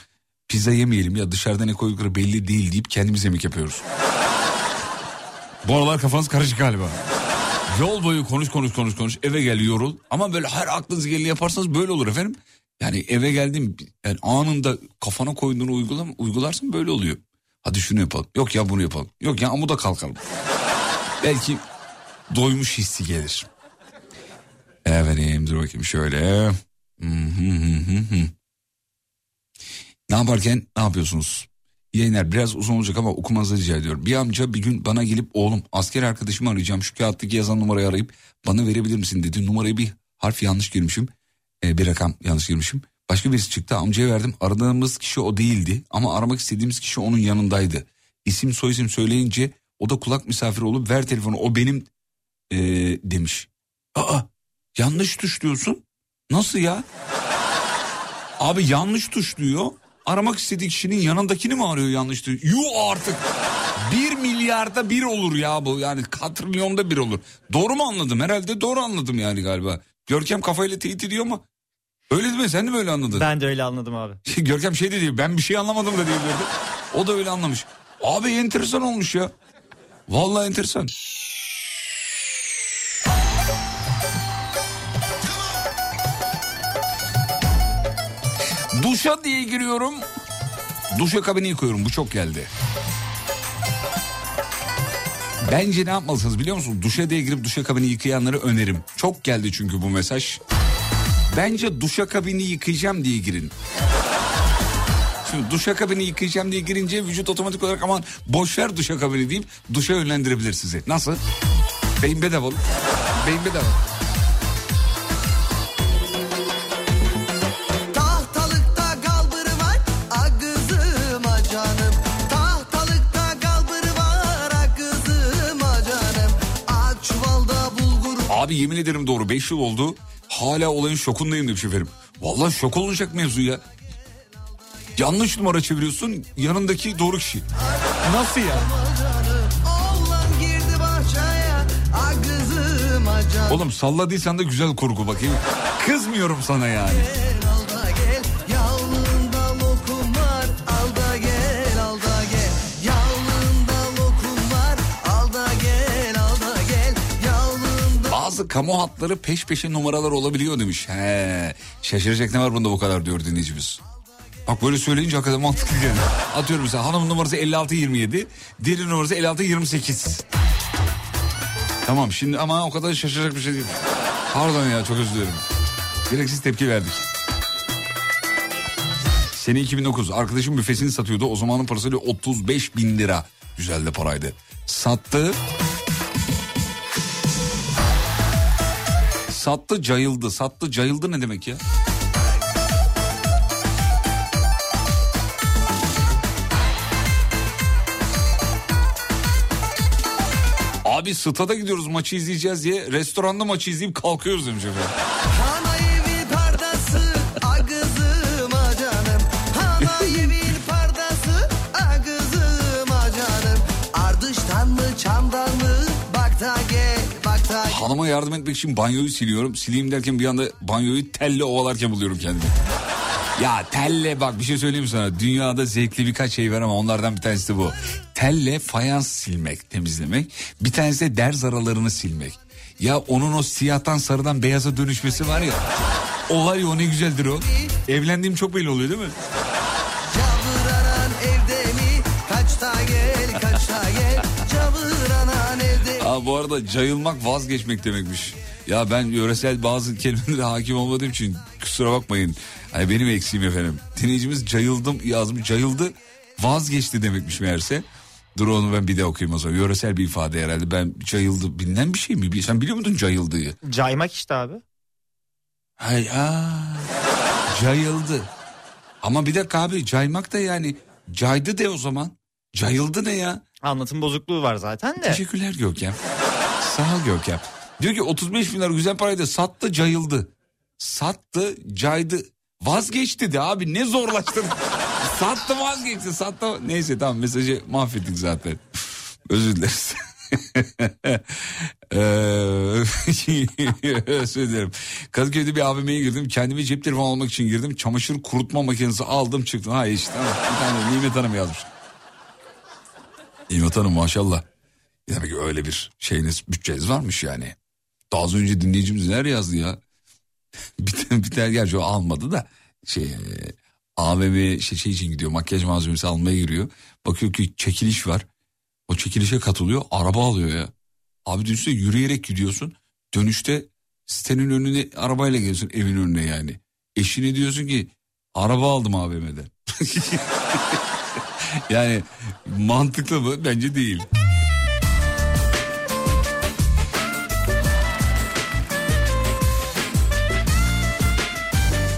Pizza yemeyelim ya dışarıda ne koydukları belli değil deyip kendimiz yemek yapıyoruz. Bu aralar kafanız karışık galiba. Yol boyu konuş konuş konuş konuş eve gel yorul. Ama böyle her aklınız geleni yaparsanız böyle olur efendim. Yani eve geldim yani anında kafana koyduğunu uygulam uygularsın böyle oluyor. Hadi şunu yapalım. Yok ya bunu yapalım. Yok ya amuda kalkalım. Belki doymuş hissi gelir. Efendim dur bakayım şöyle. Ne yaparken ne yapıyorsunuz? Yayınlar biraz uzun olacak ama okumanızı rica ediyorum. Bir amca bir gün bana gelip oğlum asker arkadaşımı arayacağım. Şu kağıttaki yazan numarayı arayıp bana verebilir misin dedi. Numarayı bir harf yanlış girmişim. Ee, bir rakam yanlış girmişim. Başka birisi çıktı amcaya verdim. Aradığımız kişi o değildi ama aramak istediğimiz kişi onun yanındaydı. İsim soyisim söyleyince o da kulak misafiri olup ver telefonu o benim ee, demiş. Aa yanlış tuşluyorsun. Nasıl ya? Abi yanlış tuşluyor. Aramak istediği kişinin yanındakini mi arıyor yanlış? Yuh artık. Bir milyarda bir olur ya bu. Yani katrilyonda bir olur. Doğru mu anladım? Herhalde doğru anladım yani galiba. Görkem kafayla teyit ediyor ama Öyle değil mi? Sen de mi öyle anladın?
Ben de öyle anladım abi.
Görkem şey de diyor. Ben bir şey anlamadım da diyebilirdi. O da öyle anlamış. Abi enteresan olmuş ya. Vallahi enteresan. Duşa diye giriyorum. Duşa kabini yıkıyorum. Bu çok geldi. Bence ne yapmalısınız biliyor musunuz? Duşa diye girip duşa kabini yıkayanları önerim. Çok geldi çünkü bu mesaj. Bence duşa kabini yıkayacağım diye girin. Şimdi duşa kabini yıkayacağım diye girince vücut otomatik olarak aman boş ver duşa kabini deyip duşa yönlendirebilir sizi. Nasıl? Beyin bedava. Beyin bedava. Abi yemin ederim doğru 5 yıl oldu. Hala olayın şokundayım demiş efendim. Vallahi şok olacak mevzu ya. Yanlış numara çeviriyorsun yanındaki doğru kişi. Nasıl ya? Oğlum salladıysan da güzel kurgu bakayım. Kızmıyorum sana yani. Bazı kamu hatları peş peşe numaralar olabiliyor demiş. He, şaşıracak ne var bunda bu kadar diyor dinleyicimiz. Bak böyle söyleyince hakikaten mantıklı geldi. Atıyorum mesela hanımın numarası 5627, diğeri numarası 5628. Tamam şimdi ama o kadar şaşıracak bir şey değil. Pardon ya çok özür dilerim. Gereksiz tepki verdik. Sene 2009 arkadaşım büfesini satıyordu. O zamanın parasıyla 35 bin lira. Güzel de paraydı. Sattı. Sattı cayıldı. Sattı cayıldı ne demek ya? Abi stada gidiyoruz maçı izleyeceğiz diye restoranda maçı izleyip kalkıyoruz demiş efendim. Hanıma yardım etmek için banyoyu siliyorum. Sileyim derken bir anda banyoyu telle ovalarken buluyorum kendimi. Ya telle bak bir şey söyleyeyim sana. Dünyada zevkli birkaç şey var ama onlardan bir tanesi de bu. Telle fayans silmek, temizlemek. Bir tanesi de derz aralarını silmek. Ya onun o siyahtan sarıdan beyaza dönüşmesi var ya. O var ya o ne güzeldir o. Evlendiğim çok belli oluyor değil mi? Bu arada cayılmak vazgeçmek demekmiş. Ya ben yöresel bazı kelimelere hakim olmadığım için kusura bakmayın. Hani benim eksiğim efendim. Dinleyicimiz cayıldım yazmış. Cayıldı vazgeçti demekmiş meğerse. Dur onu ben bir de okuyayım o zaman. Yöresel bir ifade herhalde. Ben cayıldı bilinen bir şey mi? Sen biliyor muydun cayıldığı?
Caymak işte abi.
Hay aa, cayıldı. Ama bir dakika abi caymak da yani caydı de o zaman. Cayıldı ne ya?
Anlatım bozukluğu var zaten de.
Teşekkürler Gökhan. Sağ ol Gökhan. Diyor ki 35 bin lira güzel paraydı sattı cayıldı. Sattı caydı. Vazgeçti de abi ne zorlaştın. sattı vazgeçti sattı. Neyse tamam mesajı mahvettik zaten. Özür dileriz. Eee, Özür dilerim. Kadıköy'de bir AVM'ye girdim. Kendime cep telefonu almak için girdim. Çamaşır kurutma makinesi aldım çıktım. Ha işte. Bir tane Nimet Hanım yazmış. Nimet Hanım maşallah. Demek ki öyle bir şeyiniz bütçeniz varmış yani. Daha az önce dinleyicimiz neler yazdı ya. bir tane gerçi o almadı da şey e, AVM şey, şey için gidiyor makyaj malzemesi almaya giriyor. Bakıyor ki çekiliş var. O çekilişe katılıyor araba alıyor ya. Abi düşünsene yürüyerek gidiyorsun. Dönüşte sitenin önüne arabayla geliyorsun evin önüne yani. Eşine diyorsun ki araba aldım AVM'den. yani mantıklı mı? Bence değil.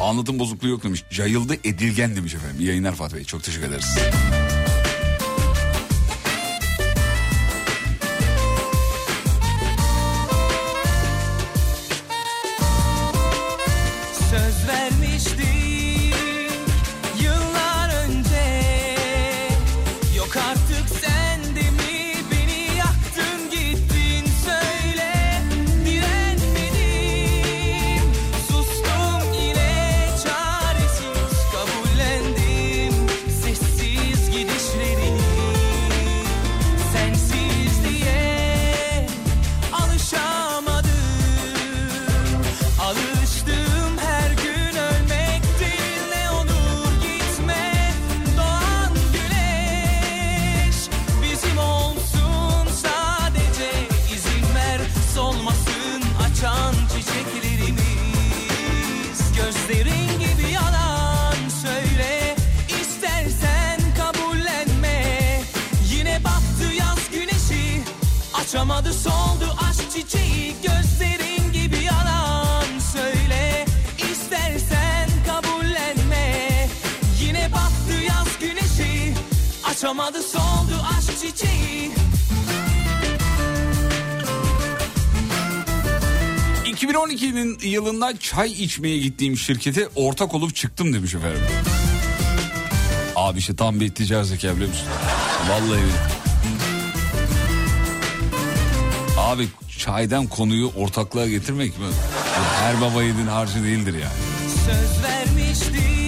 Anlatım bozukluğu yok demiş. Cayıldı edilgen demiş efendim. İyi yayınlar Fatih Bey. Çok teşekkür ederiz.
Açamadı soldu aşk çiçeği
2012'nin yılında çay içmeye gittiğim şirkete ortak olup çıktım demiş efendim. Abi işte tam bir ticari zeka biliyor musun? Vallahi. Abi çaydan konuyu ortaklığa getirmek mi? Her baba yiğidin harcı değildir yani.
Söz vermiştik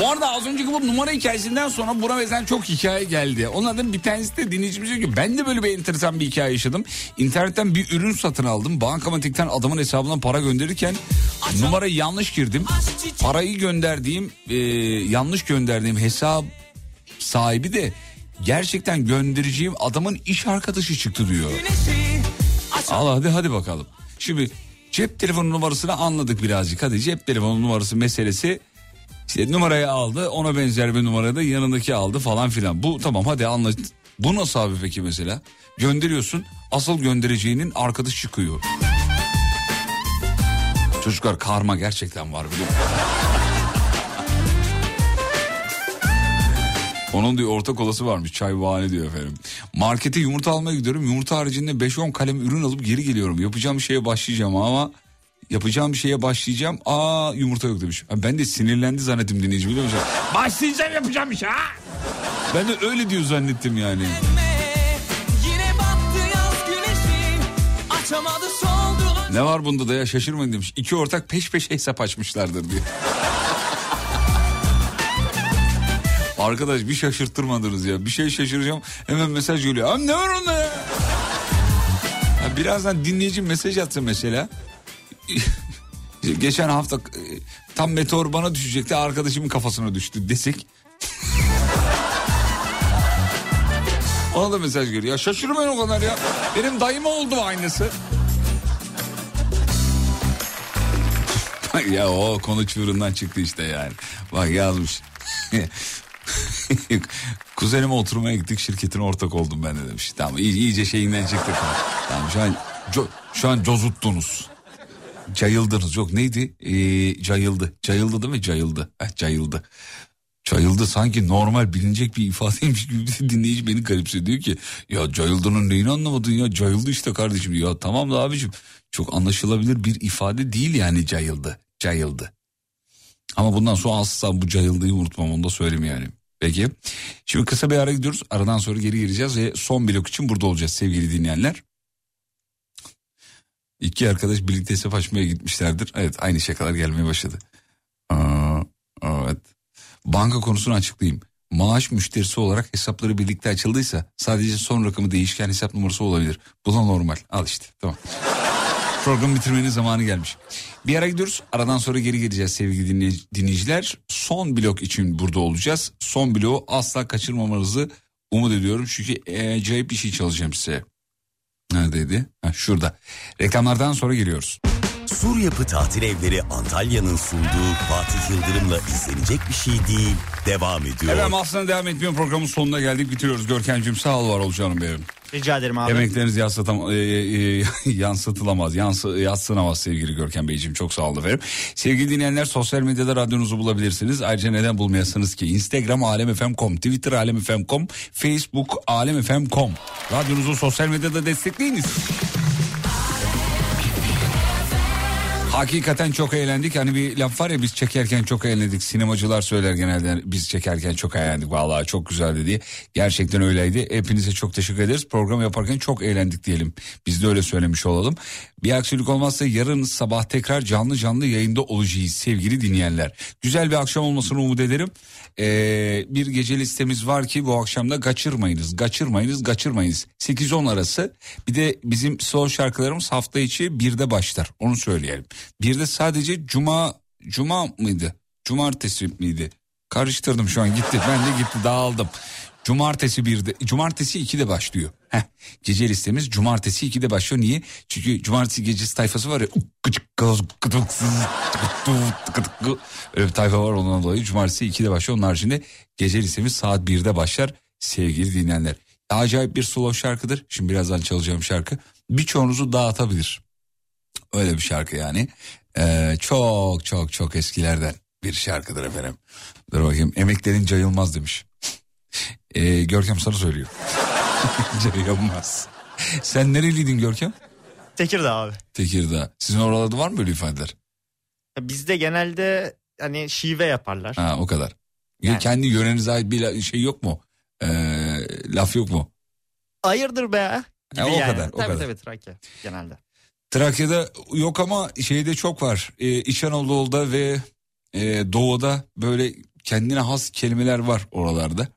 Bu arada az önceki bu numara hikayesinden sonra buna benzer çok hikaye geldi. Onlardan bir tanesi de dinleyicimiz diyor ki ben de böyle bir enteresan bir hikaye yaşadım. İnternetten bir ürün satın aldım. Bankamatikten adamın hesabına para gönderirken numarayı yanlış girdim. Parayı gönderdiğim e, yanlış gönderdiğim hesap sahibi de gerçekten göndereceğim adamın iş arkadaşı çıktı diyor. Al hadi hadi bakalım. Şimdi cep telefonu numarasını anladık birazcık. Hadi cep telefonu numarası meselesi işte numarayı aldı ona benzer bir numarayı da yanındaki aldı falan filan. Bu tamam hadi anlat. Bu nasıl abi peki mesela? Gönderiyorsun asıl göndereceğinin arkadaş çıkıyor. Çocuklar karma gerçekten var biliyor musun? Onun diyor ortak olası varmış çayvane diyor efendim. Markete yumurta almaya gidiyorum. Yumurta haricinde 5-10 kalem ürün alıp geri geliyorum. Yapacağım şeye başlayacağım ama yapacağım bir şeye başlayacağım. Aa yumurta yok demiş. Ben de sinirlendi zannettim dinleyici biliyor musun? Başlayacağım yapacağım bir şey ha. Ben de öyle diyor zannettim yani.
Yine battı yaz güneşi açamadı soldu
Ne var bunda da ya şaşırmayın demiş. İki ortak peş peşe hesap açmışlardır diyor. Arkadaş bir şaşırttırmadınız ya. Bir şey şaşıracağım hemen mesaj geliyor. Abi ne var onda ya? ya birazdan dinleyici mesaj atsa mesela. Geçen hafta e, tam meteor bana düşecekti arkadaşımın kafasına düştü desek. Ona da mesaj geliyor. Ya şaşırmayın o kadar ya. Benim dayıma oldu aynısı. Ya o konu çığırından çıktı işte yani. Bak yazmış. Kuzenime oturmaya gittik şirketin ortak oldum ben de demiş. Tamam iyice şeyinden çıktık. Tamam şu an co- şu an cozuttunuz. Cayıldınız yok neydi? Ee, cayıldı. Cayıldı değil mi? Cayıldı. Heh, cayıldı. Cayıldı sanki normal bilinecek bir ifadeymiş gibi dinleyici beni garipsiyor. Diyor ki ya cayıldının neyini anlamadın ya cayıldı işte kardeşim. Ya tamam da abicim çok anlaşılabilir bir ifade değil yani cayıldı. Cayıldı. Ama bundan sonra asla bu cayıldıyı unutmam onu da söyleyeyim yani. Peki. Şimdi kısa bir ara gidiyoruz. Aradan sonra geri gireceğiz ve son blok için burada olacağız sevgili dinleyenler. İki arkadaş birlikte hesap açmaya gitmişlerdir. Evet aynı şakalar gelmeye başladı. Aa, evet. Banka konusunu açıklayayım. Maaş müşterisi olarak hesapları birlikte açıldıysa sadece son rakamı değişken hesap numarası olabilir. Bu da normal. Al işte tamam. Program bitirmenin zamanı gelmiş. Bir ara gidiyoruz. Aradan sonra geri geleceğiz sevgili dinley- dinleyiciler. Son blok için burada olacağız. Son bloğu asla kaçırmamanızı umut ediyorum. Çünkü acayip bir şey çalacağım size. Neredeydi? Ha, şurada. Reklamlardan sonra geliyoruz.
Sur Yapı Tatil Evleri Antalya'nın sunduğu Fatih Yıldırım'la izlenecek bir şey değil. Devam ediyor.
Efendim aslında devam etmiyor programın sonuna geldik bitiriyoruz. Görkemciğim sağ ol var ol canım benim.
Rica ederim abi.
Emekleriniz yansıtam, e, e, yansıtılamaz, yansı, yatsınamaz sevgili Görkem Beyciğim. Çok sağ olun efendim. Sevgili dinleyenler sosyal medyada radyonuzu bulabilirsiniz. Ayrıca neden bulmayasınız ki? Instagram alemfm.com, Twitter alemfm.com, Facebook alemfm.com. Radyonuzu sosyal medyada destekleyiniz. Hakikaten çok eğlendik. Hani bir laf var ya biz çekerken çok eğlendik. Sinemacılar söyler genelde biz çekerken çok eğlendik. Vallahi çok güzeldi diye. Gerçekten öyleydi. Hepinize çok teşekkür ederiz. Program yaparken çok eğlendik diyelim. Biz de öyle söylemiş olalım. Bir aksilik olmazsa yarın sabah tekrar canlı canlı yayında olacağız sevgili dinleyenler. Güzel bir akşam olmasını umut ederim. Ee, bir gece listemiz var ki bu akşam da kaçırmayınız. Kaçırmayınız, kaçırmayınız. 8-10 arası. Bir de bizim slow şarkılarımız hafta içi birde başlar. Onu söyleyelim. Bir de sadece cuma cuma mıydı? Cumartesi miydi? Karıştırdım şu an gitti. Ben de gitti dağıldım. Cumartesi birde, cumartesi 2'de başlıyor. Heh, gece listemiz cumartesi 2'de başlıyor. Niye? Çünkü cumartesi gecesi tayfası var ya. Öyle bir tayfa var ondan dolayı cumartesi 2'de başlıyor. Onun haricinde gece listemiz saat 1'de başlar sevgili dinleyenler. Acayip bir slow şarkıdır. Şimdi birazdan çalacağım şarkı. Birçoğunuzu dağıtabilir. Öyle bir şarkı yani. Ee, çok çok çok eskilerden bir şarkıdır efendim. Dur bakayım emeklerin cayılmaz demiş. Ee, Görkem sana söylüyor. cayılmaz. Sen nereliydin Görkem?
Tekirdağ abi.
Tekirdağ. Sizin oralarda var mı böyle ifadeler?
Bizde genelde hani şive yaparlar.
Ha o kadar. Ya kendi yörenize ait bir la- şey yok mu? Ee, laf yok mu?
Hayırdır be. Gibi
Ha, o
yani.
kadar, o
tabii
kadar.
tabii Trakya genelde.
Trakya'da yok ama şeyde çok var. Ee, İç Anadolu'da ve e, Doğu'da böyle kendine has kelimeler var oralarda.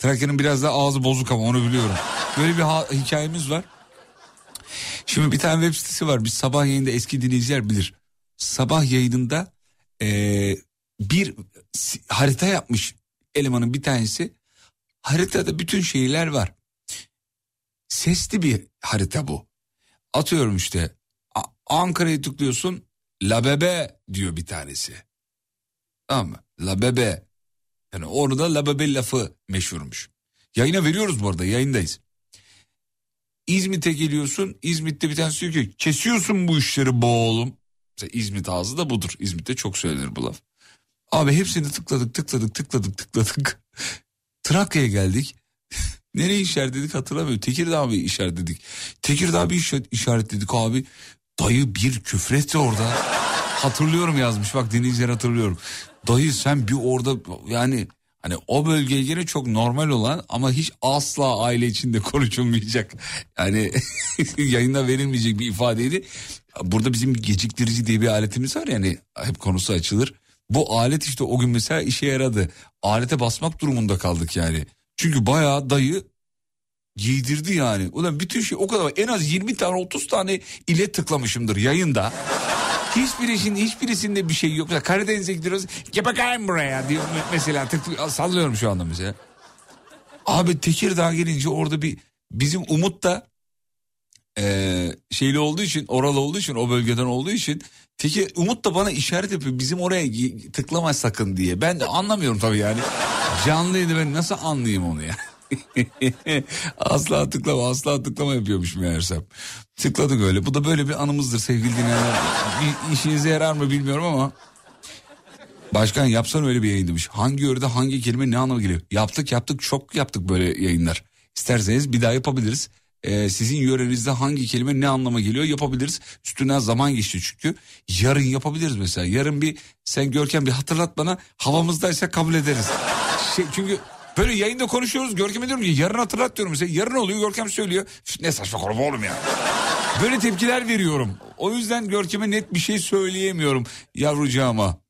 Trakya'nın biraz da ağzı bozuk ama onu biliyorum. Böyle bir ha- hikayemiz var. Şimdi bir tane web sitesi var. Biz sabah yayında eski dinleyiciler bilir. Sabah yayınında e, bir harita yapmış elemanın bir tanesi. Haritada bütün şehirler var. Sesli bir harita bu. Atıyorum işte Ankara'yı tıklıyorsun La Bebe diyor bir tanesi. Tamam mı? La Bebe. Yani orada La Bebe lafı meşhurmuş. Yayına veriyoruz bu arada yayındayız. İzmit'e geliyorsun. İzmit'te bir tanesi diyor ki kesiyorsun bu işleri bu oğlum. Mesela İzmit ağzı da budur. İzmit'te çok söylenir bu laf. Abi hepsini tıkladık tıkladık tıkladık tıkladık. Trakya'ya geldik. Nereye işaretledik hatırlamıyorum. Tekirdağ mı işaretledik? Tekirdağ bir işaret, işaretledik abi. Dayı bir küfretti orada. Hatırlıyorum yazmış bak dinleyiciler hatırlıyorum. Dayı sen bir orada yani hani o bölgeye göre çok normal olan ama hiç asla aile içinde konuşulmayacak. Yani yayında verilmeyecek bir ifadeydi. Burada bizim geciktirici diye bir aletimiz var yani hep konusu açılır. Bu alet işte o gün mesela işe yaradı. Alete basmak durumunda kaldık yani. Çünkü bayağı dayı giydirdi yani. Ulan bütün şey o kadar en az 20 tane 30 tane ile tıklamışımdır yayında. Hiçbirisinde, hiçbirisinde bir şey yok. Mesela Karadeniz'e gidiyoruz. Gel bakayım buraya diyor mesela. Tık, tık- sallıyorum şu anda mesela. Abi Tekirdağ gelince orada bir bizim Umut da eee, şeyli olduğu için oralı olduğu için o bölgeden olduğu için Tekir, Umut da bana işaret yapıyor bizim oraya tıklama sakın diye. Ben de anlamıyorum tabii yani. Canlıydı ben nasıl anlayayım onu ya. asla tıklama asla tıklama yapıyormuş meğersem. Tıkladık öyle. Bu da böyle bir anımızdır sevgili dinleyenler. İşinize yarar mı bilmiyorum ama. Başkan yapsan öyle bir yayın demiş. Hangi yörede hangi kelime ne anlama geliyor? Yaptık yaptık çok yaptık böyle yayınlar. İsterseniz bir daha yapabiliriz. Ee, sizin yörenizde hangi kelime ne anlama geliyor yapabiliriz. Üstünden zaman geçti çünkü. Yarın yapabiliriz mesela. Yarın bir sen Görkem bir hatırlat bana havamızdaysa kabul ederiz. Şey, çünkü böyle yayında konuşuyoruz. Görkem'e diyorum ki yarın hatırlat diyorum mesela. Yarın oluyor Görkem söylüyor. "Üf, Ne saçma konuşma oğlum ya. Böyle tepkiler veriyorum. O yüzden Görkem'e net bir şey söyleyemiyorum yavrucağıma.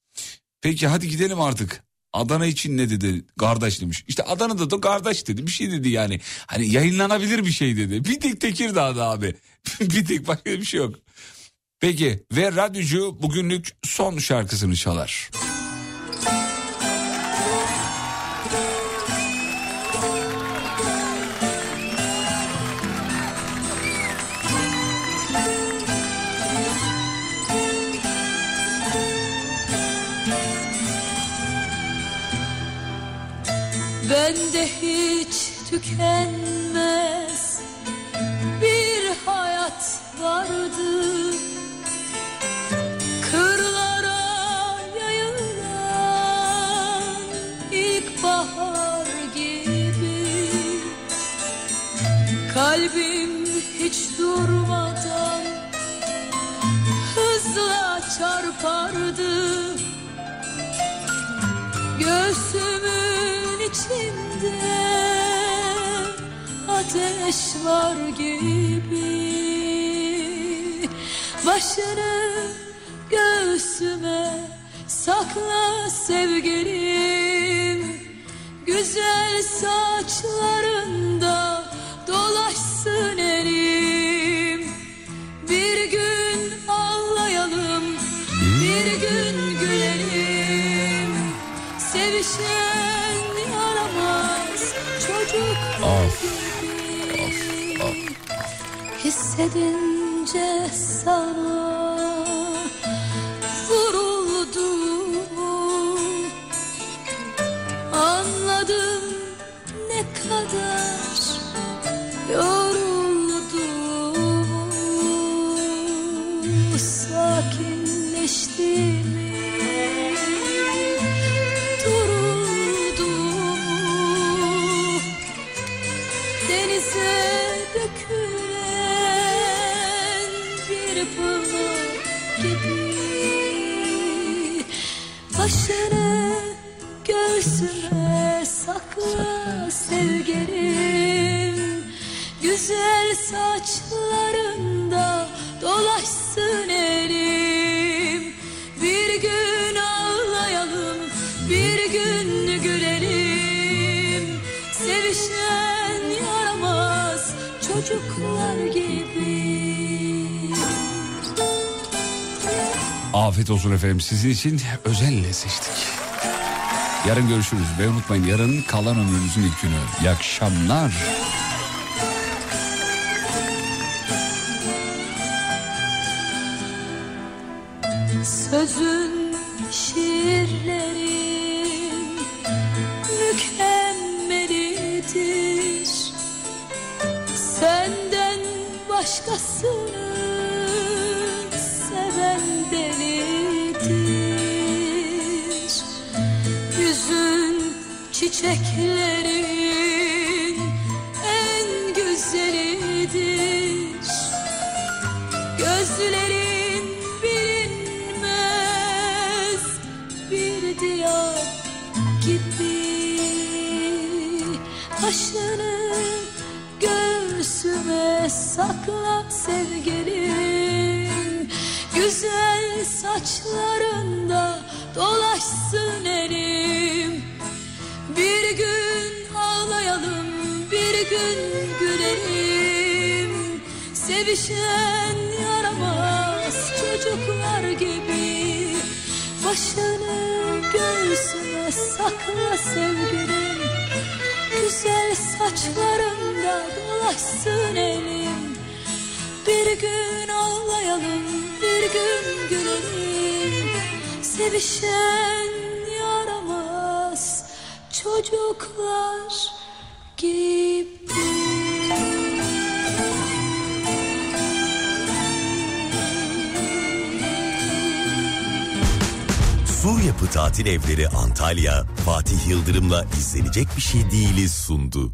Peki hadi gidelim artık. Adana için ne dedi? Kardeş demiş. İşte Adana'da da kardeş dedi. Bir şey dedi yani. Hani yayınlanabilir bir şey dedi. Bir tek Tekirdağ'da abi. bir tek başka bir şey yok. Peki ve radyocu bugünlük son şarkısını çalar.
Bende hiç tükenmez bir hayat vardı. Kırlara yayılan ilkbahar gibi Kalbim hiç durmadan hızla çarpardı. Göğsümün içinde ateş var gibi. Başını göğsüme sakla sevgilim. Güzel saçlarında dolaşsın elim. Bir gün ağlayalım, bir gün gülelim. Sevişen çocuk
Of.
gibi Hissedince sana vuruldum Anladım ne kadar afiyet olsun efendim. Sizin için özenle seçtik. Yarın görüşürüz ve unutmayın yarın kalan ömrünüzün ilk günü. İyi akşamlar.
izlenecek bir şey değiliz sundu.